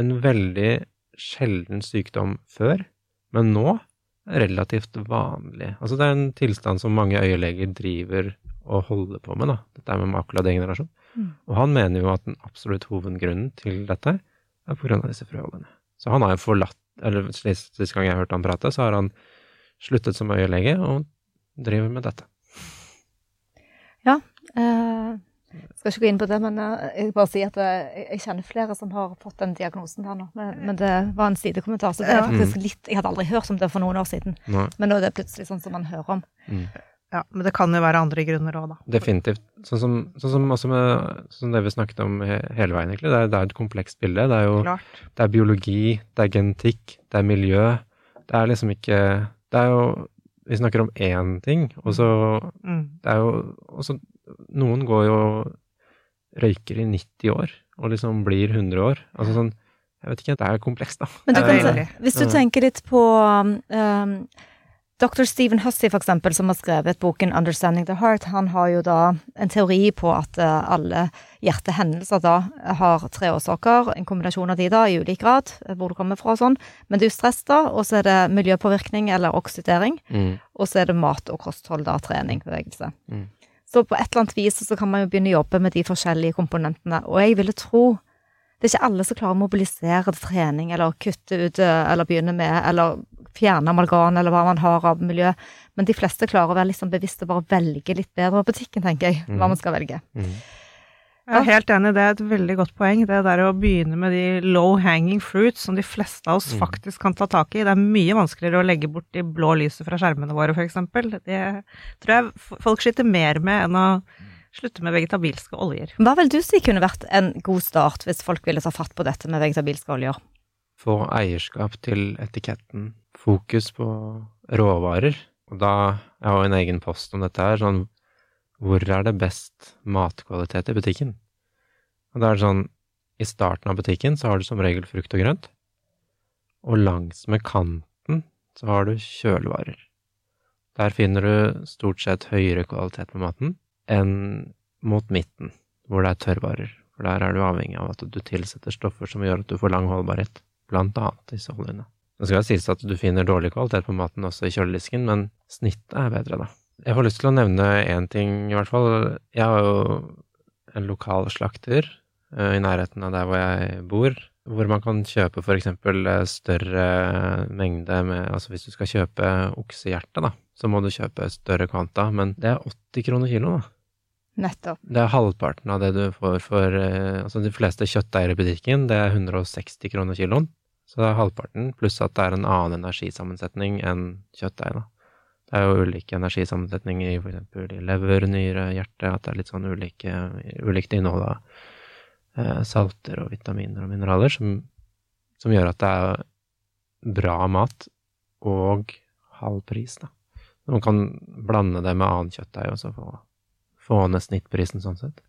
en veldig sjelden sykdom før, men nå relativt vanlig. Altså det er en tilstand som mange øyeleger driver og holder på med, da. Dette er med makuladegenerasjon. Mm. Og han mener jo at den absolutt hovedgrunnen til dette er på grunn av disse frøoljene. Så han har jo forlatt, eller sist, sist gang jeg hørte han prate, så har han sluttet som øyelege og driver med dette. Eh, skal ikke gå inn på det, men eh, jeg vil bare si at eh, jeg, jeg kjenner flere som har fått den diagnosen her nå. Men, men det var en sidekommentar, så det er faktisk litt Jeg hadde aldri hørt om det for noen år siden, Nei. men nå er det plutselig sånn som man hører om. mm. Ja, men det kan jo være andre grunner òg, da. Definitivt. Sånn som, sånn som også med sånn det vi snakket om he, hele veien, egentlig. Det er, det er et komplekst bilde. Det er jo Klart. det er biologi, det er genetikk, det er miljø. Det er liksom ikke Det er jo Vi snakker om én ting, og så Mm. Det er jo også Noen går jo røyker i 90 år, og liksom blir 100 år. Altså sånn Jeg vet ikke, det er komplekst, da. Men du kan, hvis du tenker litt på um, Dr. Stephen Hussey, for eksempel, som har skrevet boken 'Understanding the Heart', han har jo da en teori på at eh, alle hjertehendelser da har tre årsaker, en kombinasjon av de da, i ulik grad, eh, hvor du kommer fra og sånn. Men det er jo stress, da, og så er det miljøpåvirkning eller oksidering, Mm. og så er det mat og kosthold, da, trening, bevegelse. Mm. Så på et eller annet vis så kan man jo begynne å jobbe med de forskjellige komponentene, og jeg ville tro det er ikke alle som klarer å mobilisere til trening, eller kutte ut, eh, eller begynne med, eller fjerne amalgam, eller hva man har av miljø. Men de fleste klarer å være litt sånn bevisste og bare velge litt bedre på butikken, tenker jeg, hva Mhm. man skal velge. Mm. Jeg er helt enig, det er et veldig godt poeng. Det der å begynne med de low hanging fruits som de fleste av oss Mm. faktisk kan ta tak i. Det er mye vanskeligere å legge bort de blå lyset fra skjermene våre, f.eks. Det tror jeg folk sliter mer med enn å slutte med vegetabilske oljer. Hva vil du si kunne vært en god start hvis folk ville ta fatt på dette med vegetabilske oljer? Få eierskap til etiketten. Fokus på råvarer. Og da Jeg har jo en egen post om dette her. Sånn Hvor er det best matkvalitet i butikken? Og da er det sånn I starten av butikken så har du som regel frukt og grønt. Og langs med kanten så har du kjølevarer. Der finner du stort sett høyere kvalitet på maten enn mot midten, hvor det er tørrvarer. For der er du avhengig av at du tilsetter stoffer som gjør at du får lang holdbarhet, blant annet disse oljene. Det skal sies at du finner dårlig kvalitet på maten også i kjøledisken, men snittet er bedre, da. Jeg har lyst til å nevne én ting, i hvert fall. Jeg har jo en lokal slakter uh, i nærheten av der hvor jeg bor, hvor man kan kjøpe for eksempel større mengde med Altså hvis du skal kjøpe oksehjerte, da, så må du kjøpe større kvanta, men det er 80 kroner kilo, da. Nettopp. Det er halvparten av det du får for uh, Altså de fleste kjøtteiere i butikken, det er 160 kroner kiloen. Så det er halvparten, pluss at det er en annen energisammensetning enn kjøttdeig. Det er jo ulike energisammensetninger i i lever, nyre, hjerte, at det er litt sånn ulike, ulikt innhold av eh, salter og vitaminer og mineraler som, som, gjør at det er bra mat og halv pris, da. Man kan blande det med annen kjøttdeig og så få, få ned snittprisen sånn sett.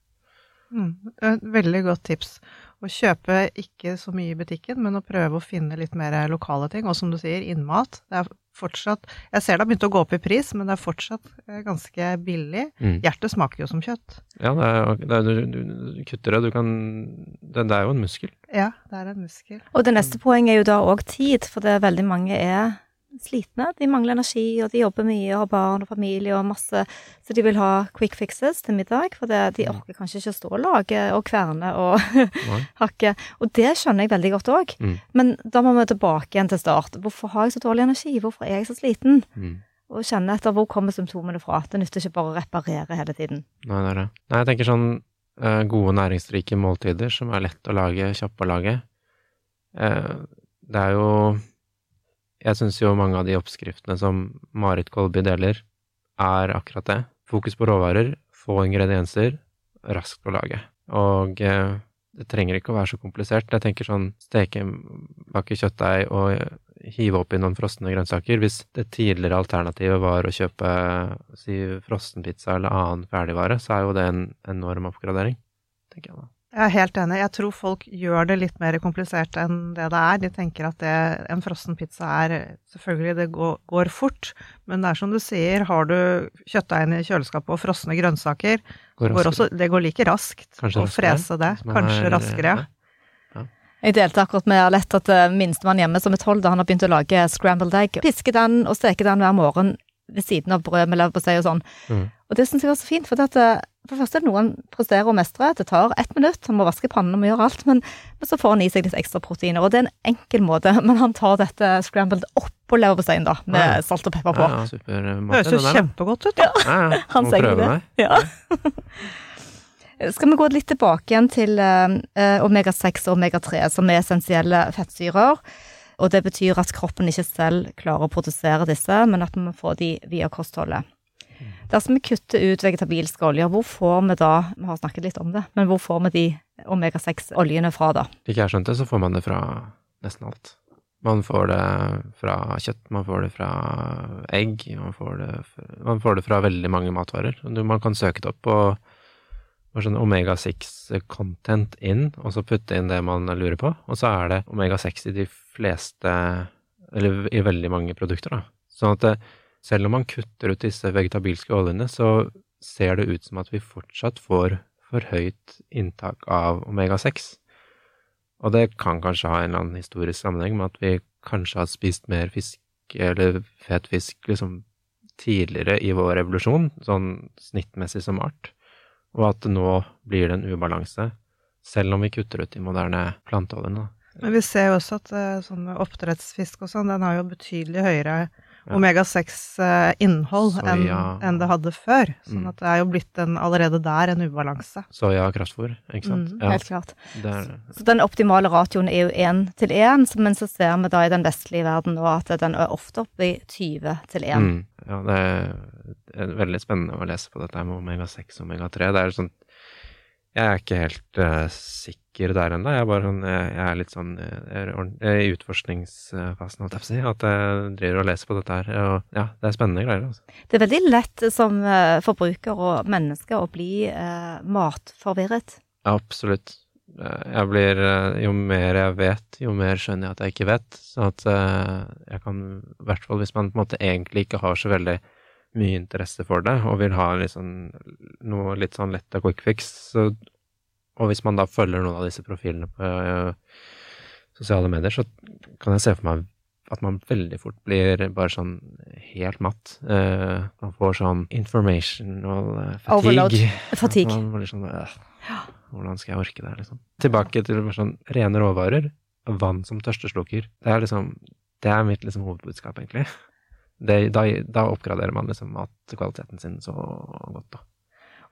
Mm, et veldig godt tips. Å kjøpe ikke så mye i butikken, men å prøve å finne litt mer lokale ting. Og som du sier, innmat. Det er fortsatt Jeg ser det har begynt å gå opp i pris, men det er fortsatt ganske billig. Mm. Hjertet smaker jo som kjøtt. Ja, det er, det er, du, du, kutter det, du kan det, det, er jo en muskel. Ja, det er en muskel. Og det neste poeng er jo da òg tid, for det er veldig mange er slitne. De mangler energi, og de jobber mye, og har barn og familie og masse. Så de vil ha quick fixes til middag, for det, de mm. orker kanskje ikke å stå og lage og kverne og hakke. Og det skjønner jeg veldig godt òg. Mm. Men da må vi tilbake igjen til start. Hvorfor har jeg så dårlig energi? Hvorfor er jeg så sliten? Mm. Og kjenne etter hvor kommer symptomene fra. Det nytter ikke bare å reparere hele tiden. Nei, det er det. Nei, jeg tenker sånn uh, gode næringsrike måltider som er lett å lage, kjappe å lage. Uh, det er jo jeg syns jo mange av de oppskriftene som Marit Kolby deler, er akkurat det. Fokus på råvarer, få ingredienser, raskt på lage. Og eh, det trenger ikke å være så komplisert. Jeg tenker sånn steke, bake kjøttdeig og hive oppi noen frosne grønnsaker. Hvis det tidligere alternativet var å kjøpe si frossenpizza eller annen ferdigvare, så er jo det en enorm oppgradering, tenker jeg da. Jeg er helt enig. Jeg tror folk gjør det litt mer komplisert enn det det er. De tenker at det, en frossen pizza er Selvfølgelig, det går, går, fort, men det er som du sier, har du kjøttdeigen i kjøleskapet og frosne grønnsaker, går går også, det går like raskt Kanskje å frese det. Kanskje er, raskere, ja. Jeg delte akkurat med Alette at eh, minstemann hjemme som er tolv, da han har begynt å lage scrambled egg. Piske den og steke den hver morgen ved siden av brød med leverpostei og sånn. Mm. Og det syns jeg var så fint, for det, at, eh, for det første er det noen presterer å mestre. Det tar ett minutt, han må vaske pannen og gjøre alt, men, men, så får han i seg litt ekstra proteiner. Og det er en enkel måte, men han tar dette scrambled oppå leverposteien, da, med ja. salt og pepper på. Ja, super Høres jo kjempegodt ut, da. Ja, ja, han sier det. Ja. Skal vi gå litt tilbake igjen til uh, omega-6 og omega-3, som er essensielle fettsyrer. Og det betyr at kroppen ikke selv klarer å produsere disse, men at vi må få de via kostholdet. Dersom vi kutter ut vegetabilske oljer, hvor får vi da Vi har snakket litt om det, men hvor får vi de omega-6-oljene fra, da? Slik jeg har skjønt det, så får man det fra nesten alt. Man får det fra kjøtt, man får det fra egg, man får det, man får det fra veldig mange matvarer. Man kan søke det opp på sånn omega-6 content inn, og så putte inn det man lurer på. Og så er det omega-6 i de fleste, eller i veldig mange produkter, da. Sånn at det, selv om man kutter ut disse vegetabilske oljene, så ser det ut som at vi fortsatt får for høyt inntak av omega-6. Og det kan kanskje ha en eller annen historisk sammenheng med at vi kanskje har spist mer fisk, eller fet fisk, liksom tidligere i vår evolusjon, sånn snittmessig som art, og at nå blir det en ubalanse, selv om vi kutter ut de moderne planteoljene. Men vi ser jo også at sånn oppdrettsfisk og sånn, den har jo betydelig høyere. Omega-6-innhold eh, enn en det hadde før. Sånn mm. at det er jo blitt en, allerede der en ubalanse. Soya kraftfôr, ikke sant. Mm, helt klart. Er, så den optimale ratioen er jo én til én, men så ser vi da i den vestlige verden nå at den er ofte oppe i 20 til 1. Mm, ja, det er veldig spennende å lese på dette med omega-6 og omega-3. Det er sånn Jeg er ikke helt uh, sikker sikker der ennå. Jeg, sånn, jeg, er litt sånn jeg er i utforskningsfasen, holdt jeg på å si. At jeg driver og leser på dette her. Og ja, det er spennende greier. Altså. Det er veldig lett som uh, forbruker og menneske å bli eh, matforvirret. Absolutt. eh, jeg blir eh, Jo mer jeg vet, jo mer skjønner jeg at jeg ikke vet. Så at eh, jeg kan, i hvert fall hvis man på en måte egentlig ikke har så veldig mye interesse for det, og vil ha liksom noe litt sånn lett og quick fix, så, og hvis man da følger noen av disse profilene på eh, sosiale medier, så kan jeg se for meg at man veldig fort blir bare sånn helt matt. Uh, man får sånn informational eh, fatigue. Overload. Fatigue. Man blir sånn uh, Hvordan skal jeg orke det, liksom? Tilbake til sånn rene råvarer. Vann som tørstesluker. Det er liksom Det er mitt liksom hovedbudskap, egentlig. Det, da, da oppgraderer man liksom matkvaliteten sin så godt, da.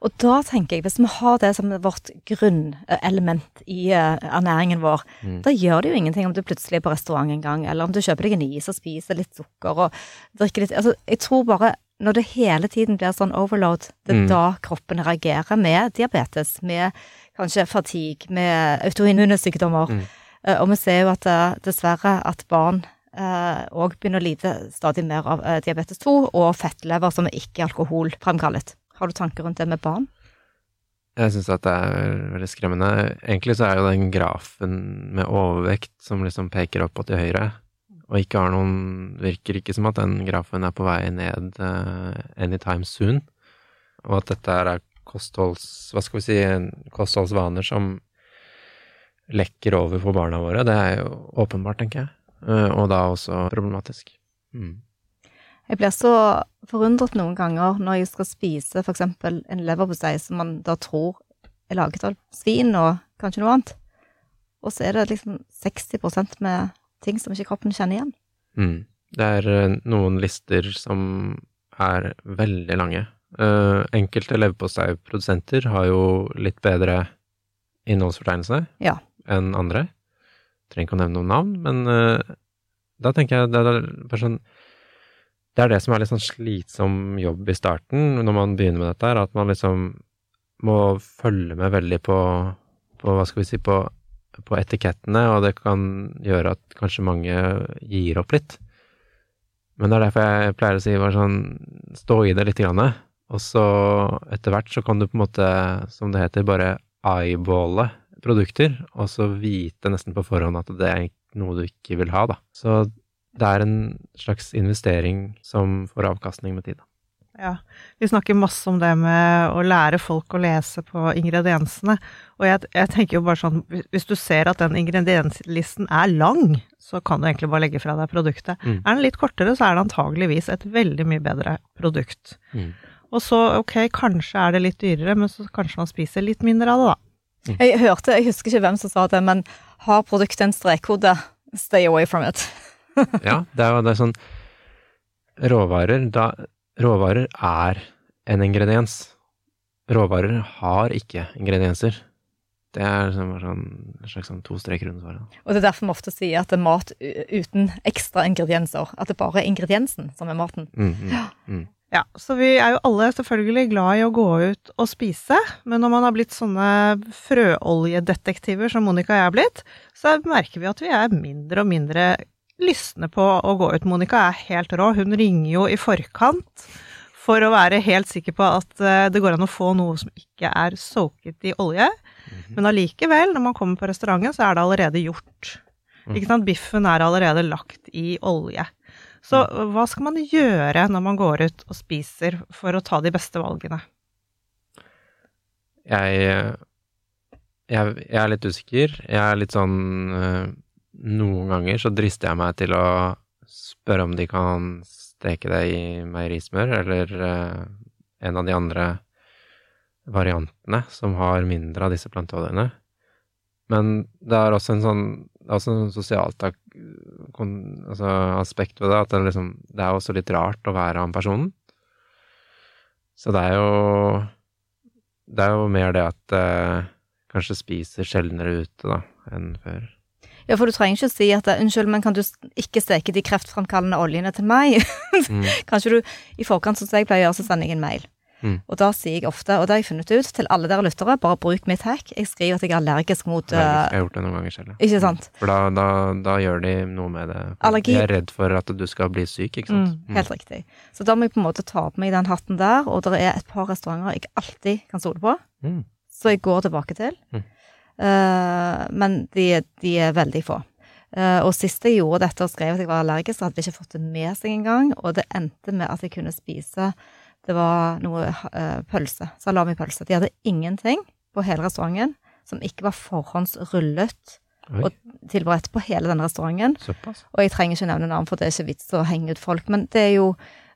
Og da tenker jeg, hvis vi har det som vårt grunnelement i eh, ernæringen vår, Mm. da gjør det jo ingenting om du plutselig er på restaurant en gang, eller om du kjøper deg en is og spiser litt sukker og drikker litt Altså, jeg tror bare når det hele tiden blir sånn overload, det er Mm. da kroppen reagerer med diabetes, med kanskje fatigue, med autoimmune sykdommer. Mm. Eh, Og vi ser jo at eh, dessverre at barn òg begynner å lide stadig mer av eh, diabetes 2 og fettlever som er ikke alkoholfremkallet. Har du tanker rundt det med barn? Jeg syns at det er veldig skremmende. Egentlig så er jo den grafen med overvekt som liksom peker opp og til høyre, og ikke har noen Virker ikke som at den grafen er på vei ned eh, anytime soon. Og at dette er kostholds... Hva skal vi si kostholdsvaner som lekker over på barna våre. Det er jo åpenbart, tenker jeg. Eh, og da også problematisk. Mm. Jeg blir så forundret noen ganger når jeg skal spise f.eks. en leverpostei som man da tror er laget av svin og kanskje noe annet, og så er det liksom 60% med ting som ikke kroppen kjenner igjen. Mm. Det er eh, noen lister som er veldig lange. Uh, enkelte leverposteiprodusenter har jo litt bedre innholdsfortegnelse Ja. enn andre. Trenger ikke å nevne noen navn, men uh, da tenker jeg det er bare sånn Det er det som er litt sånn slitsom jobb i starten når man begynner med dette, at man liksom må følge med veldig på, på hva skal vi si, på, på etikettene, og det kan gjøre at kanskje mange gir opp litt. Men det er derfor jeg pleier å si bare sånn, stå i det litt, grann, og så etter hvert så kan du på en måte, som det heter, bare eyeballe produkter, og så vite nesten på forhånd at det er noe du ikke vil ha, da. Så det er en slags investering som får avkastning med tid. Ja, vi snakker masse om det med å lære folk å lese på ingrediensene. Og jeg, jeg tenker jo bare sånn, hvis du ser at den ingredienslisten er lang, så kan du egentlig bare legge fra deg produktet. Mm. Er den litt kortere, så er det antageligvis et veldig mye bedre produkt. Mm. Og så, ok, kanskje er det litt dyrere, men så kanskje man spiser litt mindre av det, da. Jeg hørte, jeg husker ikke hvem som sa det, men har produktet en strekkode, stay away from it. Ja, det er jo det er sånn Råvarer, da Råvarer er en ingrediens. Råvarer har ikke ingredienser. Det er liksom sånn, slags sånn to streker under svaret. Og det er derfor vi ofte sier at det er mat uten ekstra ingredienser. At det bare er ingrediensen som er maten. Mm, mm, mm. Ja, så vi er jo alle selvfølgelig glad i å gå ut og spise, men når man har blitt sånne frøoljedetektiver som Monica og jeg er blitt, så merker vi at vi er mindre og mindre lystne på å gå ut. Monica er helt rå, hun ringer jo i forkant for å være helt sikker på at eh, det går an å få noe som ikke er soaket i olje, men allikevel, når man kommer på restauranten, så er det allerede gjort. Ikke sant? Biffen er allerede lagt i olje. Så hva skal man gjøre når man går ut og spiser for å ta de beste valgene? Jeg, jeg, jeg er litt usikker. Jeg er litt sånn eh, Noen ganger så drister jeg meg til å spørre om de kan steke det i meierismør, eller eh, en av de andre variantene som har mindre av disse planteoljene. Men det er også en sånn det er også en sosialt altså aspekt ved det, at det, liksom, det er også litt rart å være han personen. Så det er jo Det er jo mer det at eh, kanskje spiser sjeldnere ute, da, enn før. Ja, for du trenger ikke å si at unnskyld, men kan du ikke steke de kreftfremkallende oljene til meg? Mm. Kanskje du i forkant, som jeg pleier å gjøre, så sender jeg en mail. Mm. Og da sier jeg ofte, og det har jeg funnet ut til alle dere lyttere, bare bruk mitt hack. Jeg skriver at jeg er allergisk mot Jeg eh, har gjort det noen ganger selv. ja. Ikke sant? For da, da, da gjør de noe med det. Allergi- De er redd for at du skal bli syk, ikke sant. Mm. Helt riktig. Så da må jeg på en måte ta på meg den hatten der, og det er et par restauranter jeg alltid kan stole på, Mm. så jeg går tilbake til. Eh, men de, de er veldig få. Eh, og sist jeg gjorde dette og skrev at jeg var allergisk, så hadde de ikke fått det med seg engang. Og det endte med at jeg kunne spise Det var noe uh, pølse. Salamipølse. De hadde ingenting på hele restauranten som ikke var forhåndsrullet Oi, og tilberedt på hele denne restauranten. såpass. Og jeg trenger ikke nevne navn, for det er ikke vits å henge ut folk. Men det er jo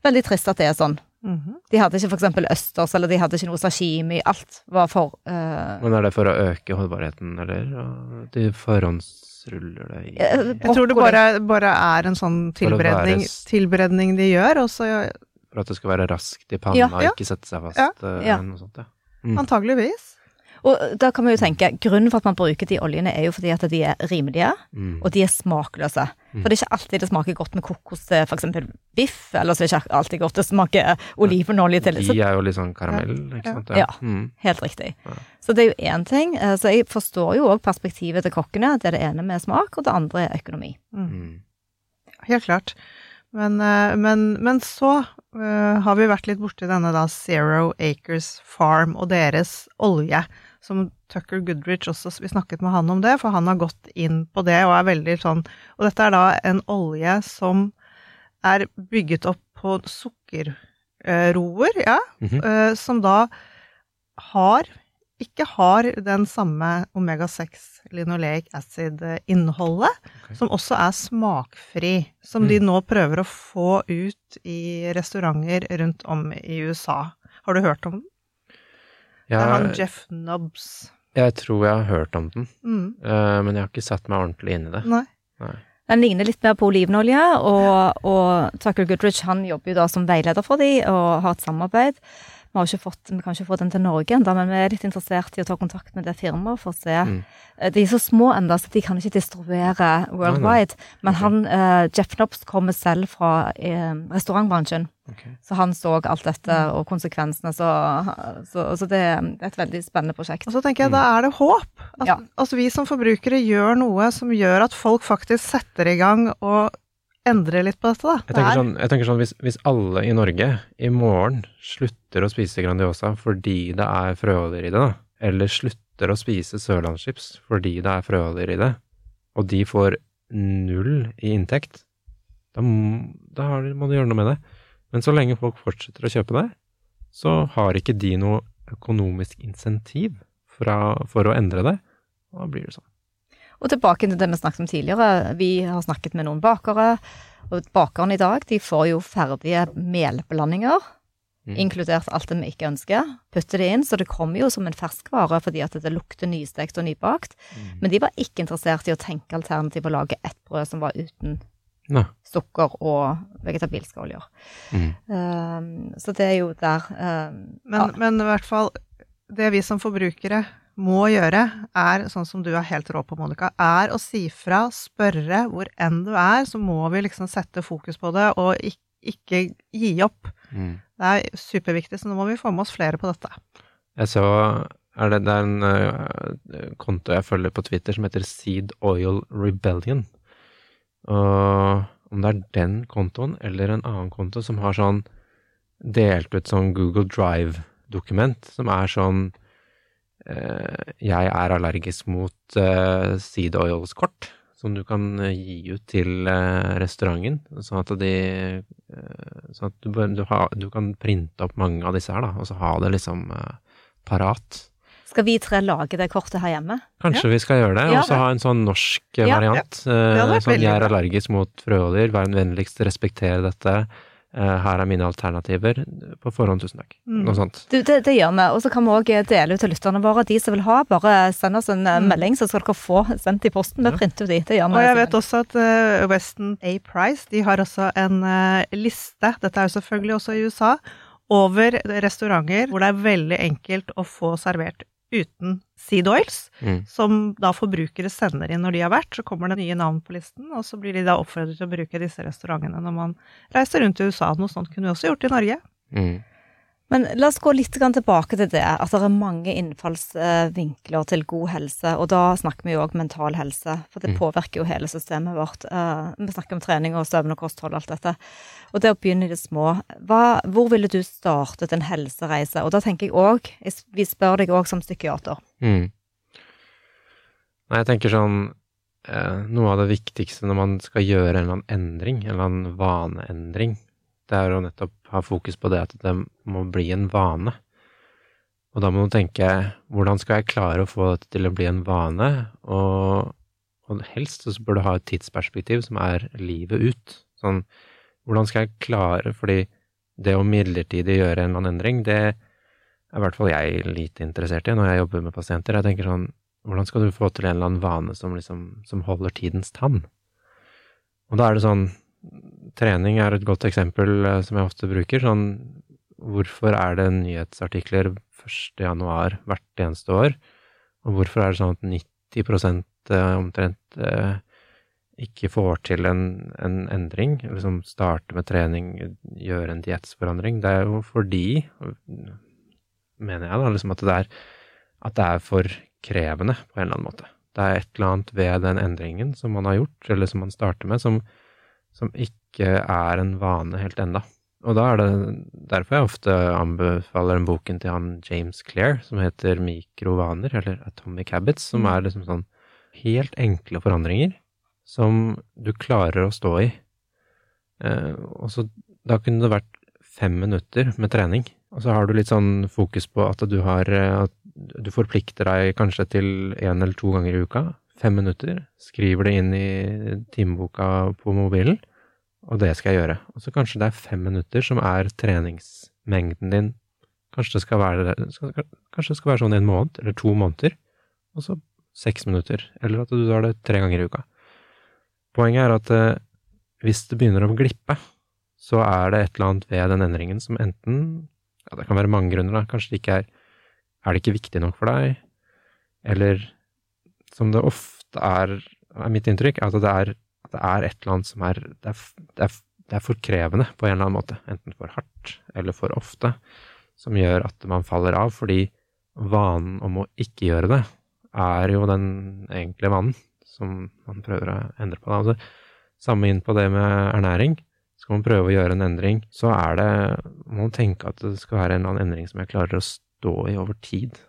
veldig trist at det er sånn. Mhm. De hadde ikke eksempel østers, eller de hadde ikke noe sashimi. Alt var for uh... Men er det for å øke holdbarheten, eller? De forhåndsruller det i eh, Jeg tror det bare, bare er en sånn tilberedning, være tilberedning, de gjør, og så For at det skal være raskt i panna, Ja. Ja. ikke sette seg fast, Ja. eh, Ja. noe sånt, ja. Mm. antageligvis. Og da kan man jo tenke, grunnen for at man bruker de oljene er jo fordi at de er rimelige, Mm. og de er smakløse. Mm. For det er ikke alltid det smaker godt med kokos til for eksempel biff, eller så er det ikke alltid godt det smaker olivenolje til. Så De er jo litt sånn karamell, ikke sant? Ja. ja Helt riktig. Ja. Så det er jo én ting. eh, Så jeg forstår jo òg perspektivet til kokkene. Det er det ene med smak, og det andre er økonomi. Mm. Helt klart. Men, eh, men, men så uh, har vi vært litt borti denne da Zero Acres Farm og deres olje, som Tucker Goodrich også Vi snakket med han om det, for han har gått inn på det og er veldig sånn Og dette er da en olje som er bygget opp på sukkerroer, ja, mm -hmm. som da har ikke har den samme omega-6 linoleic acid-innholdet, okay. som også er smakfri, som de nå prøver å få ut i restauranter rundt om i USA. Har du hørt om den? Det er han Jeff Nubbs. Jeg tror jeg har hørt om den, Mm. uh, men jeg har ikke satt meg ordentlig inn i det. Nei. Nei. Den ligner litt mer på olivenolje, og, og Tucker Goodrich han jobber jo da som veileder for de og har et samarbeid. Vi, har ikke fått, vi kan ikke få den til Norge ennå, men vi er litt interessert i å ta kontakt med det firmaet for å se. Mm. Eh, De er så små ennå, så de kan ikke distribuere worldwide. Men Ok. han, uh, Jeff Knops kommer selv fra uh, restaurantbransjen, Okay. så han så alt dette og konsekvensene. Så, så, så det er et veldig spennende prosjekt. Og så tenker jeg, da er det håp. At, Ja. Altså vi som forbrukere gjør noe som gjør at folk faktisk setter i gang og endrer litt på dette, da. Jeg tenker er- sånn, jeg tenker sånn hvis, hvis alle i Norge i morgen slutter å spise Grandiosa fordi det er frøoljer i det, da, eller slutter å spise sørlandschips fordi det er frøoljer i det, og de får null i inntekt, da, da må du gjøre noe med det. Men så lenge folk fortsetter å kjøpe det, så har ikke de noe økonomisk insentiv fra, for å endre det, og da blir det sånn. Og tilbake til det vi snakket om tidligere. Vi har snakket med noen bakere, og bakerne i dag de får jo ferdige melblandinger, Mm. inkludert alt det vi ikke ønsker. Putter det inn, så det kommer jo som en ferskvare fordi at det lukter nystekt og nybakt. Mm. Men de var ikke interessert i å tenke alternativ å lage ett brød som var uten Ne. sukker og vegetabilske oljer. Mm. Um, så det er jo der um, Men, ja. men i hvert fall, det vi som forbrukere må gjøre, er, sånn som du er helt rå på, Monica, er å si fra, spørre hvor enn du er, så må vi liksom sette fokus på det, og ikke, ikke gi opp. Mm. Det er superviktig, så nå må vi få med oss flere på dette. Jeg så er det, det er en uh, konto jeg følger på Twitter som heter Seed Oil Rebellion. Og om det er den kontoen eller en annen konto som har sånn delt ut sånn Google Drive-dokument, som er sånn Jeg er allergisk mot uh, Seed Oils-kort, som du kan eh, gi ut til uh, restauranten, sånn at de uh, Sånn at du, du, ha, du kan printe opp mange av disse her, da, og så ha det liksom eh, parat. Skal vi tre lage det kortet her hjemme? Kanskje vi skal gjøre det, Ja. og så ha en sånn norsk eh, Ja. variant. Hadde Eh, sånn jeg er allergisk mot frøoljer, vær den vennligst, respekter dette. Eh, her er mine alternativer. På forhånd, tusen takk. Mm. Noe sånt. Du, det, det gjør vi. Og så kan vi òg dele ut til lytterne våre. De som vil ha, bare send oss en eh, Mm. melding, så skal dere få sendt i posten. Vi Ja. printer jo de. Det gjør vi. Og jeg vet også at uh, Weston A. Price de har også en uh, liste, dette er jo selvfølgelig også i USA, over restauranter hvor det er veldig enkelt å få servert uten seed oils, Mm. som da forbrukere sender inn når de har vært. Så kommer det nye navn på listen, og så blir de da oppfordret til å bruke disse restaurantene når man reiser rundt i USA. Noe sånt kunne vi også gjort i Norge. Mm. Men la oss gå litt tilbake til det. At det er mange innfallsvinkler til god helse. Og da snakker vi jo òg mental helse, for det Mm. påvirker jo hele systemet vårt. Eh, vi snakker om trening og søvn og kosthold og alt dette. Og det å begynne i det små. Hva, hvor ville du startet en helsereise? Og da tenker jeg òg, vi spør deg òg som psykiater. Mm. Nei, jeg tenker sånn eh, Noe av det viktigste når man skal gjøre en eller annen endring, en eller annen vaneendring, det er å nettopp ha fokus på det at det må bli en vane. Og da må du tenke hvordan skal jeg klare å få dette til å bli en vane, og, og helst så bør du ha et tidsperspektiv som er livet ut. Sånn, hvordan skal jeg klare, fordi det å midlertidig gjøre en eller annen endring, det er i hvert fall jeg lite interessert i når jeg jobber med pasienter. Jeg tenker sånn, hvordan skal du få til en eller annen vane som liksom, som holder tidens tann? Og da er det sånn, trening er et godt eksempel eh, som jeg ofte bruker. Sånn, hvorfor er det nyhetsartikler 1. januar hvert eneste år? Og hvorfor er det sånn at 90 eh, omtrent eh, ikke får til en, en endring, liksom starte med trening, gjøre en diettsforandring? Det er jo fordi, mener jeg da, liksom at det er, at det er for krevende på en eller annen måte. Det er et eller annet ved den endringen som man har gjort, eller som man starter med, som, som ikke er en vane helt enda. Og da er det derfor jeg ofte anbefaler den boken til han James Clair som heter Mikrovaner, eller Atomic Habits, som mm. er liksom sånn helt enkle forandringer som du klarer å stå i. Eh, og så da kunne det vært fem minutter med trening, og så har du litt sånn fokus på at du har at du forplikter deg kanskje til én eller to ganger i uka, fem minutter, skriver det inn i timeboka på mobilen, og det skal jeg gjøre. Og så kanskje det er fem minutter som er treningsmengden din. Kanskje det skal være, kanskje det skal være sånn en måned, eller to måneder, og så seks minutter, eller at du har det tre ganger i uka. Poenget er at eh, hvis det begynner å glippe, så er det et eller annet ved den endringen som enten Ja, det kan være mange grunner, da. Kanskje det ikke er Er det ikke viktig nok for deg? Eller som det ofte er, er mitt inntrykk, at det er, at det er et eller annet som er det, er det, er det er for krevende på en eller annen måte. Enten for hardt eller for ofte. Som gjør at man faller av, fordi vanen om å ikke gjøre det er jo den egentlige vanen som man prøver å endre på. Altså, samme inn på det med ernæring. Skal man prøve å gjøre en endring, så er det Man må tenke at det skal være en eller annen endring som jeg klarer å stå i over tid.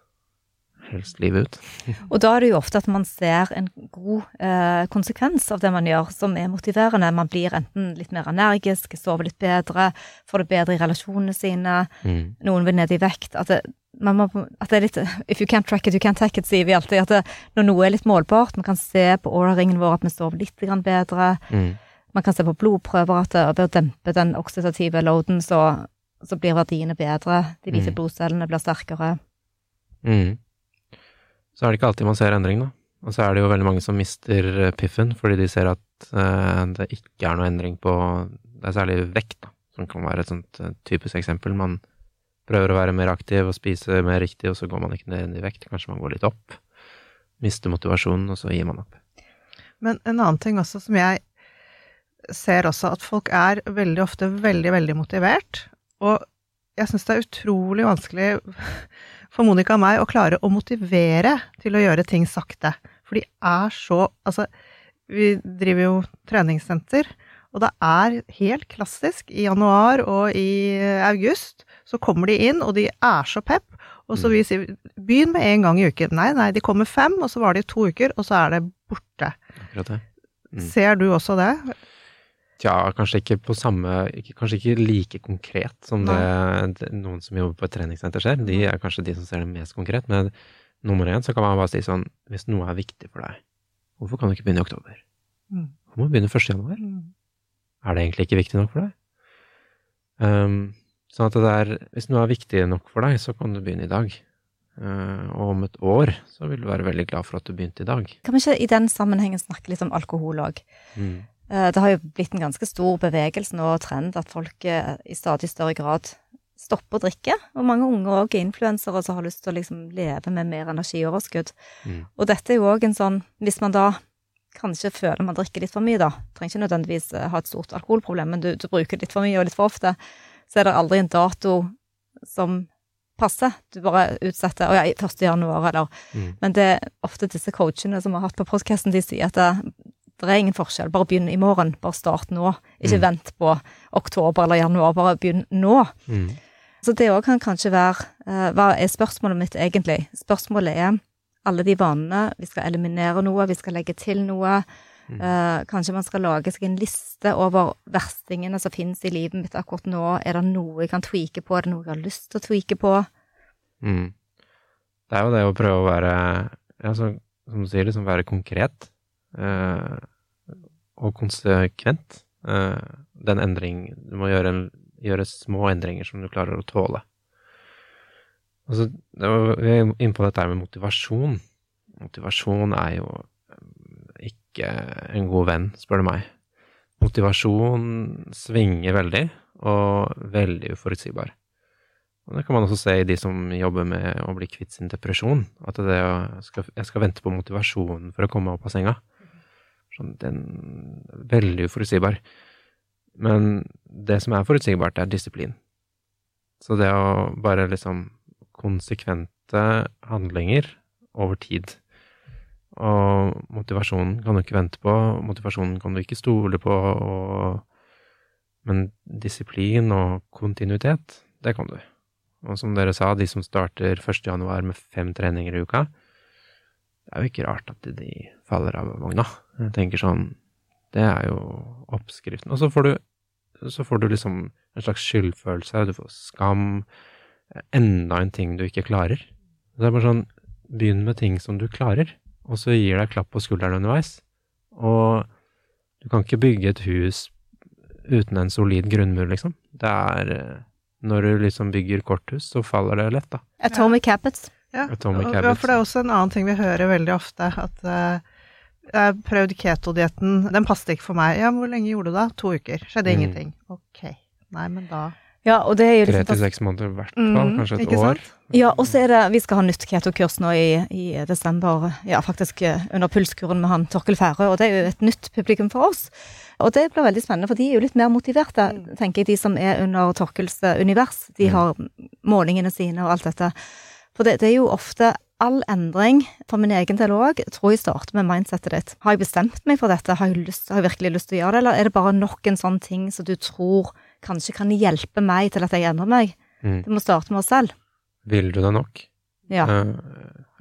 Helst livet ut. Og da er det jo ofte at man ser en god eh, konsekvens av det man gjør, som er motiverende. Man blir enten litt mer energisk, sover litt bedre, får det bedre i relasjonene sine. Mm. Noen vil ned i vekt. At det, må, at det er litt If you can't track it, you can't take it, sier vi alltid. At det, når noe er litt målbart, man kan se på åreringen vår at vi sover litt bedre. Mm. Man kan se på blodprøver at det, ved å dempe den oksidative loaden, så, så blir verdiene bedre. De hvite mm. blodcellene blir sterkere. Mm. Så er det ikke alltid man ser endring, da. Og så er det jo veldig mange som mister eh, piffen fordi de ser at uh, det ikke er noe endring på Det er særlig vekt, da, som kan være et sånt uh, typisk eksempel. Man prøver å være mer aktiv og spise mer riktig, og så går man ikke ned i vekt. Kanskje man går litt opp. Mister motivasjonen, og så gir man opp. Men en annen ting også som jeg ser også, at folk er veldig ofte veldig, veldig motivert. Og jeg syns det er utrolig vanskelig for Monica og meg å klare å motivere til å gjøre ting sakte. For de er så Altså, vi driver jo treningssenter, og det er helt klassisk i januar og i august så kommer de inn, og de er så pep. Og så mm. vi sier begynn med én gang i uken. Nei, nei, de kommer fem, og så var det i to uker, og så er det borte. Akkurat det. Mm. Ser du også det? Tja, kanskje ikke på samme Kanskje ikke like konkret som det, det, noen som jobber på et treningssenter ser. De er kanskje de som ser det mest konkret. Men nummer én så kan man bare si sånn Hvis noe er viktig for deg, hvorfor kan du ikke begynne i oktober? Mm. Hvorfor må du begynne 1. januar? Mm. Er det egentlig ikke viktig nok for deg? Um, Sånn at det er, hvis noe er viktig nok for deg, så kan du begynne i dag. Uh, og om et år så vil du være veldig glad for at du begynte i dag. Kan vi ikke i den sammenhengen snakke litt om alkohol òg? Mm. Uh, det har jo blitt en ganske stor bevegelse nå og trend at folk uh, i stadig større grad stopper å drikke. Og mange unge òg er influensere som har lyst til å liksom leve med mer energioverskudd. Mm. Og dette er jo òg en sånn Hvis man da kanskje føler man drikker litt for mye, da, trenger ikke nødvendigvis ha et stort alkoholproblem, men du, du bruker litt for mye og litt for ofte, så er det aldri en dato som passer. Du bare utsetter Å ja, 1. januar, eller mm. Men det er ofte disse coachene som har hatt på podkasten, de sier at det, det, er ingen forskjell. Bare begynn i morgen. Bare start nå. Ikke mm. vent på oktober eller januar. Bare begynn nå. Mm. Så det òg kan kanskje være uh, Hva er spørsmålet mitt egentlig? Spørsmålet er alle de vanene. Vi skal eliminere noe, vi skal legge til noe. Mm. Eh, kanskje man skal lage seg en liste over verstingene som finnes i livet mitt akkurat nå. Er det noe jeg kan tweake på? Er det noe jeg har lyst til å tweake på? Mm. Det er jo det å prøve å være, ja, så, som du sier, liksom være konkret eh, og konsekvent. Eh, den endring Du må gjøre, gjøre små endringer som du klarer å tåle. Altså, vi er inne på dette med motivasjon. Motivasjon er jo eh, ikke en god venn, spør du meg. Motivasjon svinger veldig, og veldig uforutsigbar. Og det kan man også se i de som jobber med å bli kvitt sin depresjon. At det å jeg skal vente på motivasjonen for å komme opp av senga. Sånn, den Veldig uforutsigbar. Men det som er forutsigbart, er disiplin. Så det å bare liksom Konsekvente handlinger over tid. Og motivasjonen kan du ikke vente på, motivasjonen kan du ikke stole på, og, men disiplin og kontinuitet, det kan du. Og som dere sa, de som starter 1. januar med fem treninger i uka, det er jo ikke rart at de faller av vogna. Jeg tenker sånn, det er jo oppskriften. Og så får du, så får du liksom en slags skyldfølelse, du får skam, enda en ting du ikke klarer. Det er bare sånn, begynn med ting som du klarer, og så gir deg klapp på skulderen underveis. Og du kan ikke bygge et hus uten en solid grunnmur, liksom. Det er Når du liksom bygger korthus, så faller det lett, da. Atomic Habits. Ja, Atomic habits. ja, for det er også en annen ting vi hører veldig ofte, at eh, jeg prøvde prøvd ketodietten, den passet ikke for meg. Ja, hvor lenge gjorde du det? To uker. Skjedde Mm. ingenting. Ok. Nei, men da Ja, og det er jo Tre til seks måneder i hvert fall, Mm, kanskje et ikke år. sant? Ja, og så er det Vi skal ha nytt ketokurs nå i, i desember, ja, faktisk eh, under pulskuren med han Torkel Færø, og det er jo et nytt publikum for oss. Og det blir veldig spennende, for de er jo litt mer motiverte, tenker jeg, de som er under Torkels eh, univers. De Mm. har målingene sine og alt dette. For det, det er jo ofte all endring, for min egen del òg, tror jeg starter med mindsetet ditt. Har jeg bestemt meg for dette? Har jeg, lyst, har jeg virkelig lyst til å gjøre det, eller er det bare nok en sånn ting som du tror kanskje kan hjelpe meg til at jeg endrer meg? Mm. Det må starte med oss selv. Vil du det nok? Ja. Uh,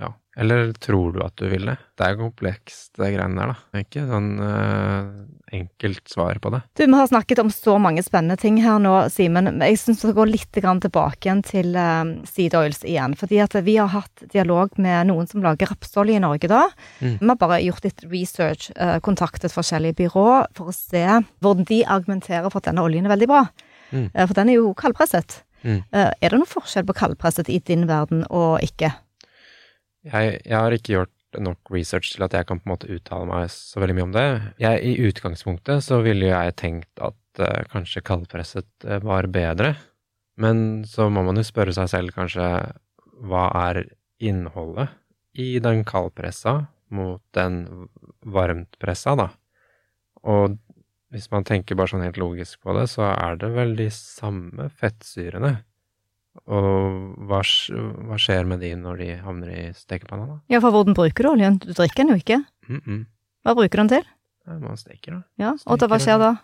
ja. Eller tror du at du vil det? Det er komplekst, det greiene der, da. Det er ikke sånn uh, enkelt svar på det. Du, Vi har snakket om så mange spennende ting her nå, Simen. men Jeg syns vi går litt grann tilbake igjen til uh, Seed Oils igjen. fordi at vi har hatt dialog med noen som lager rapsolje i Norge da. Mm. Vi har bare gjort litt research, uh, kontaktet forskjellige byrå for å se hvordan de argumenterer for at denne oljen er veldig bra. Mm. Uh, for den er jo kaldpresset. Mm. Eh, er det noen forskjell på kaldpresset i din verden og ikke? Jeg, jeg har ikke gjort nok research til at jeg kan på en måte uttale meg så veldig mye om det. Jeg, I utgangspunktet så ville jeg tenkt at uh, kanskje kaldpresset eh, var bedre, men så må man jo spørre seg selv kanskje hva er innholdet i den kaldpressa mot den varmtpressa, da? Og hvis man tenker bare sånn helt logisk på det, så er det vel de samme fettsyrene. Og hva, hva skjer med de når de havner i stekepanna, da? Ja, for hvordan bruker du oljen? Du drikker den jo ikke. Mm -mm. Hva bruker du den til? Ja, man steker, da. Ja, Og da, hva skjer da?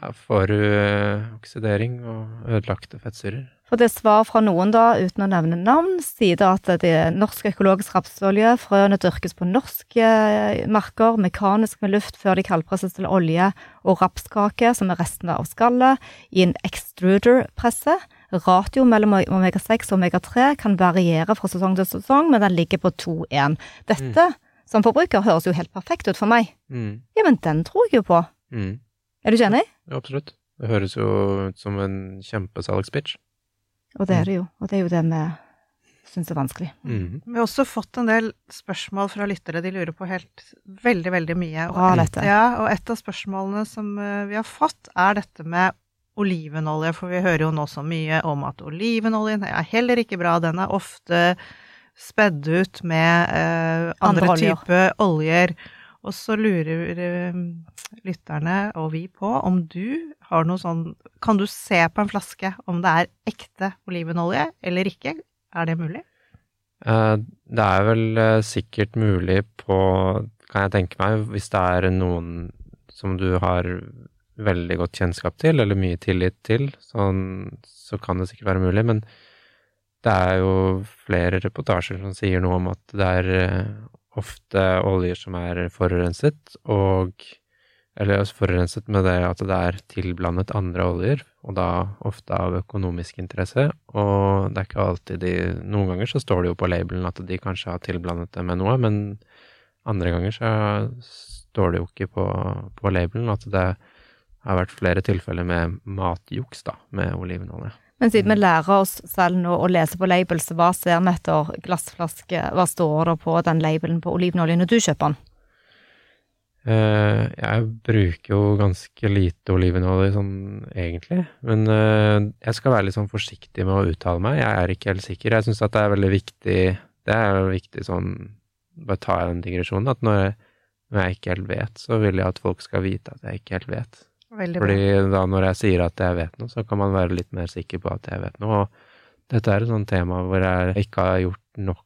Ja, får du eh, oksidering og ødelagte fettsyrer. For det svar fra noen, da, uten å nevne navn, sier da at det er norsk økologisk rapsolje. Frøene dyrkes på norske eh, marker, mekanisk med luft før de kaldpresses til olje og rapskake, som er restene av skallet, i en extruder-presse. Ratio mellom omega-6 og omega-3 kan variere fra sesong til sesong, men den ligger på 2-1. Dette, som forbruker, høres jo helt perfekt ut for meg. Mm. Ja, men den tror jeg jo på. Mm. Er du ikke enig? Ja, absolutt. Det høres jo ut som en kjempesalgspitch. Og det er det jo. Og det er jo det vi syns er vanskelig. Mm. Vi har også fått en del spørsmål fra lyttere. De lurer på helt veldig, veldig mye. Og, Bra, et, ja, og et av spørsmålene som eh, vi har fått, er dette med olivenolje. For vi hører jo nå så mye om at olivenoljen er heller ikke bra. Den er ofte spedd ut med eh, andre, Andre oljer. oljer. Og så lurer eh, lytterne og vi på om du har noe sånn Kan du se på en flaske om det er ekte olivenolje eller ikke? Er det mulig? Eh, Det er vel eh, sikkert mulig på, kan jeg tenke meg, hvis det er noen som du har veldig godt kjennskap til, eller mye tillit til, sånn, så kan det sikkert være mulig. Men det er jo flere reportasjer som sier noe om at det er eh, ofte oljer som er forurenset, og Eller altså forurenset med det at det er tilblandet andre oljer, og da ofte av økonomisk interesse. Og det er ikke alltid de Noen ganger så står det jo på labelen at de kanskje har tilblandet det med noe, men andre ganger så står det jo ikke på, på labelen at det har vært flere tilfeller med matjuks, da, med olivenolje. Men siden vi lærer oss selv nå å lese på labels, hva ser vi etter glassflaske? Hva står det på den labelen på olivenolje når du kjøper den? Uh, jeg bruker jo ganske lite olivenolje sånn egentlig, men uh, jeg skal være litt sånn forsiktig med å uttale meg. Jeg er ikke helt sikker. Jeg syns at det er veldig viktig Det er jo viktig sånn Bare ta den digresjonen, at når jeg, når jeg ikke helt vet, så vil jeg at folk skal vite at jeg ikke helt vet. Veldig Fordi da når jeg sier at jeg vet noe, så kan man være litt mer sikker på at jeg vet noe. Og dette er et sånt tema hvor jeg ikke har gjort nok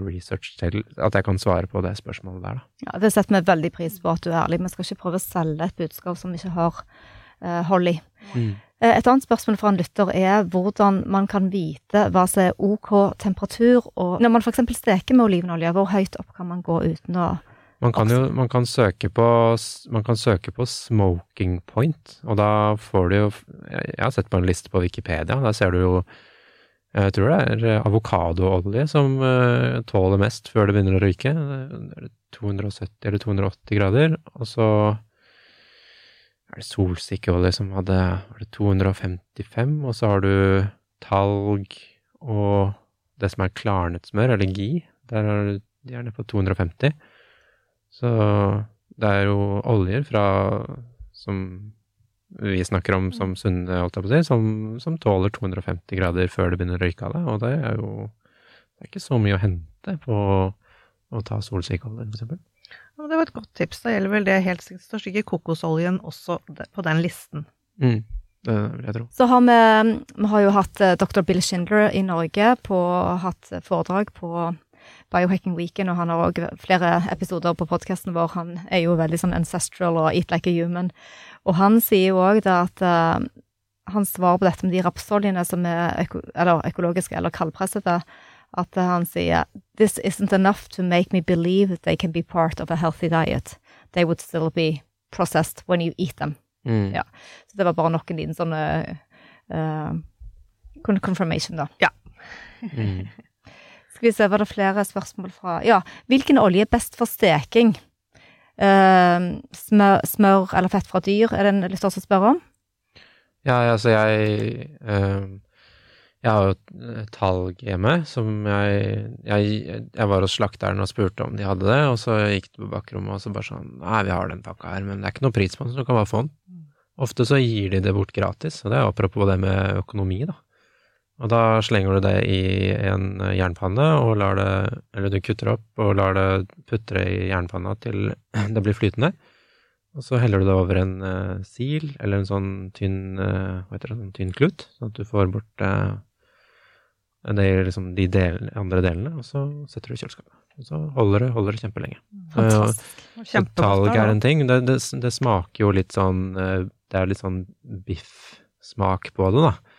research til at jeg kan svare på det spørsmålet der, da. Ja, Det setter vi veldig pris på at du er ærlig. Vi skal ikke prøve å selge et budskap som vi ikke har uh, hold i. Mm. Eh, Et annet spørsmål fra en lytter er hvordan man kan vite hva som er OK temperatur, og når man f.eks. steker med olivenolje, hvor høyt opp kan man gå uten å Man kan jo man kan søke på man kan søke på smoking point, og da får du jo Jeg har sett på en liste på Wikipedia, der ser du jo jeg tror det er eh, avokadoolje som eh, tåler mest før det begynner å er 270 eller 280 grader. Og så er det solsikkeolje som hadde var det 255, og så har du talg og det som er klarnet smør, eller gi. Der er de er nede på 250. Så det er jo oljer fra som vi snakker om som sunne, holdt jeg på å si, som, som tåler 250 grader før det begynner å røyke av det. Og det er jo det er ikke så mye å hente på å ta solsikkeolje, eksempel. Ja, Det var et godt tips. Da gjelder vel det helt sikkert står sikkert kokosoljen også på den listen. Mm, det vil jeg tro. Så har vi, vi har jo hatt eh, dr. Bill Schindler i Norge på hatt foredrag på Biohacking Weekend, og han har òg flere episoder på podkasten vår. Han er jo veldig sånn ancestral og eat like a human. Og han sier jo òg det at uh, hans svar på dette med de rapsoljene som er øko, eller økologiske eller kaldpressede, at han sier This isn't enough to make me believe they can be part of a healthy diet. They would still be processed when you eat them. Mm. Ja. Så det var bare nok en liten sånn uh, confirmation, da. Ja. Mm. Skal vi se, var det flere spørsmål fra Ja, hvilken olje er best for steking? Uh, smør, smør eller fett fra dyr, er det en lytter som spør om? Ja, altså jeg uh, Jeg har jo et talg hjemme som jeg, jeg Jeg var hos slakteren og spurte om de hadde det, og så gikk det på bakrommet og så bare sånn Nei, vi har den pakka her, men det er ikke noe pris på den, så du kan bare få den. Ofte så gir de det bort gratis, og det er apropos det med økonomi, da. Og da slenger du det i en jernpanne og lar det Eller du kutter opp og lar det putre i jernpanna til det blir flytende. Og så heller du det over en uh, sil, eller en sånn tynn uh, Hva heter det, sånn tynn klut, sånn at du får bort uh, det er liksom de del, andre delene, og så setter du i kjøleskapet. Og så holder det, holder det kjempelenge. Fantastisk. Så Kjempegodt. talg er en ting. Det, det, det smaker jo litt sånn eh, Det er litt sånn biffsmak på det, da.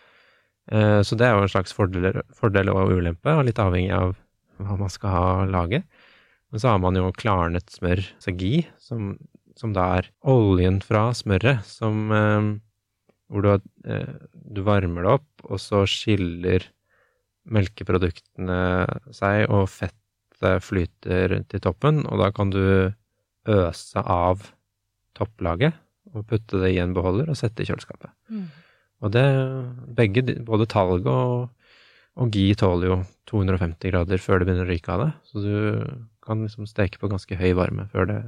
Eh, Så det er jo en slags fordel, fordel og ulempe, og litt avhengig av hva man skal ha lage. Men så har man jo klarnet smør, altså ghee, som, som da er oljen fra smøret, som eh, Hvor du, eh, du varmer det opp, og så skiller melkeproduktene seg, og fettet flyter til toppen, og da kan du øse av topplaget og putte det i en beholder og sette i kjøleskapet. Mm. Og det Begge, både talg og, og gi tåler jo 250 grader før det begynner å ryke av det, så du kan liksom steke på ganske høy varme før det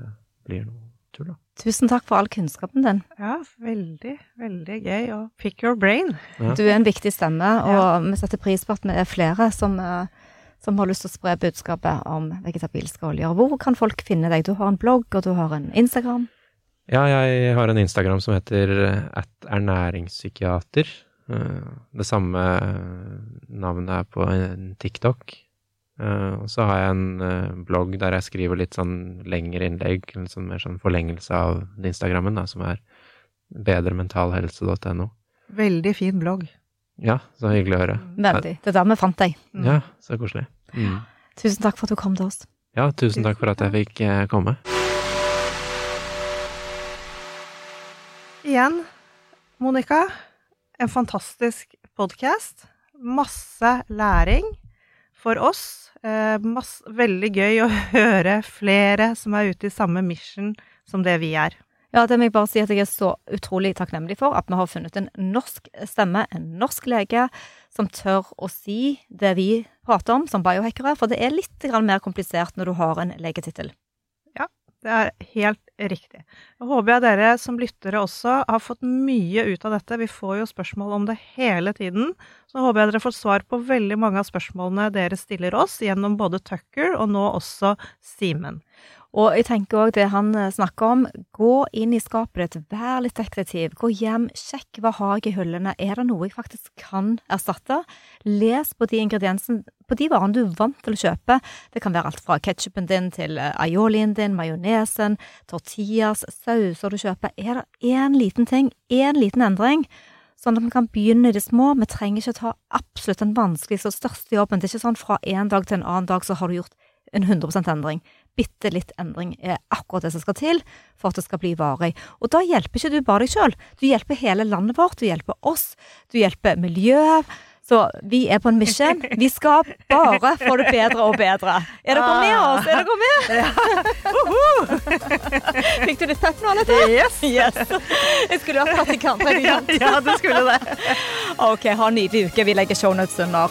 blir noe tull, da. Tusen takk for all kunnskapen din. Ja, veldig, veldig gøy. Og pick your brain. Ja. Du er en viktig stemme, og Ja. vi setter pris på at vi er flere som, eh, som har lyst til å spre budskapet om vegetabilske oljer. Hvor kan folk finne deg? Du har en blogg, og du har en Instagram. Ja, jeg har en Instagram som heter at ernæringspsykiater. Eh, Det samme navnet er på en TikTok. Eh, Og så har jeg en eh, blogg der jeg skriver litt sånn lengre innlegg, en sånn mer sånn forlengelse av Instagrammen, da, som er bedrementalhelse.no. Veldig fin blogg. Ja, så hyggelig å høre. Veldig. Det er der vi fant deg. Ja, så koselig. Mm. Tusen takk for at du kom til oss. Ja, tusen takk for at jeg fikk eh, komme. Igjen, Monica, en fantastisk podkast. Masse læring for oss. Eh, masse, veldig gøy å høre flere som er ute i samme mission som det vi er. Ja, det må jeg bare si at jeg er så utrolig takknemlig for at vi har funnet en norsk stemme, en norsk lege, som tør å si det vi prater om som biohackere, for det er litt mer komplisert når du har en legetittel. Ja, det er helt riktig. Jeg håper jeg dere som lyttere også har fått mye ut av dette. Vi får jo spørsmål om det hele tiden. Så håper jeg dere får svar på veldig mange av spørsmålene dere stiller oss gjennom både Tucker og nå også Simen. Og jeg tenker òg det han eh, snakker om, gå inn i skapet ditt, vær litt detektiv. Gå hjem, sjekk hva har jeg i hyllene, er det noe jeg faktisk kan erstatte? Les på de ingrediensene, på de varene du er vant til å kjøpe. Det kan være alt fra ketsjupen din til eh, aiolien din, majonesen, tortillas, sauser du kjøper. Er det én liten ting, én liten endring? Sånn at vi kan begynne i det små. Vi trenger ikke ta absolutt den vanskeligste og største jobben. Det er ikke sånn fra en dag til en annen dag så har du gjort en 100% endring bitte litt endring er akkurat det som skal til for at det skal bli varig. Og da hjelper ikke du bare deg sjøl, du hjelper hele landet vårt, du hjelper oss, du hjelper miljøet. Så vi er på en mission. Vi skal bare få det bedre og bedre. Er dere med oss? Er dere med? Ja. Fikk du litt pepp nå, Anette? Yes. yes. Jeg skulle vært praktikant. Ja, du skulle det. OK, ha en nydelig uke. Vi legger shownotes under.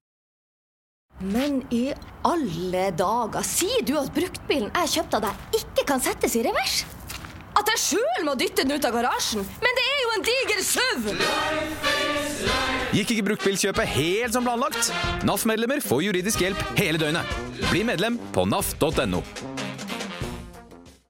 Men i alle dager, sier du at bruktbilen jeg kjøpte av deg, ikke kan settes i revers? At jeg sjøl må dytte den ut av garasjen? Men det er jo en diger søv Gikk ikke bruktbilkjøpet helt som planlagt? NAF-medlemmer får juridisk hjelp hele døgnet. Bli medlem på naf.no.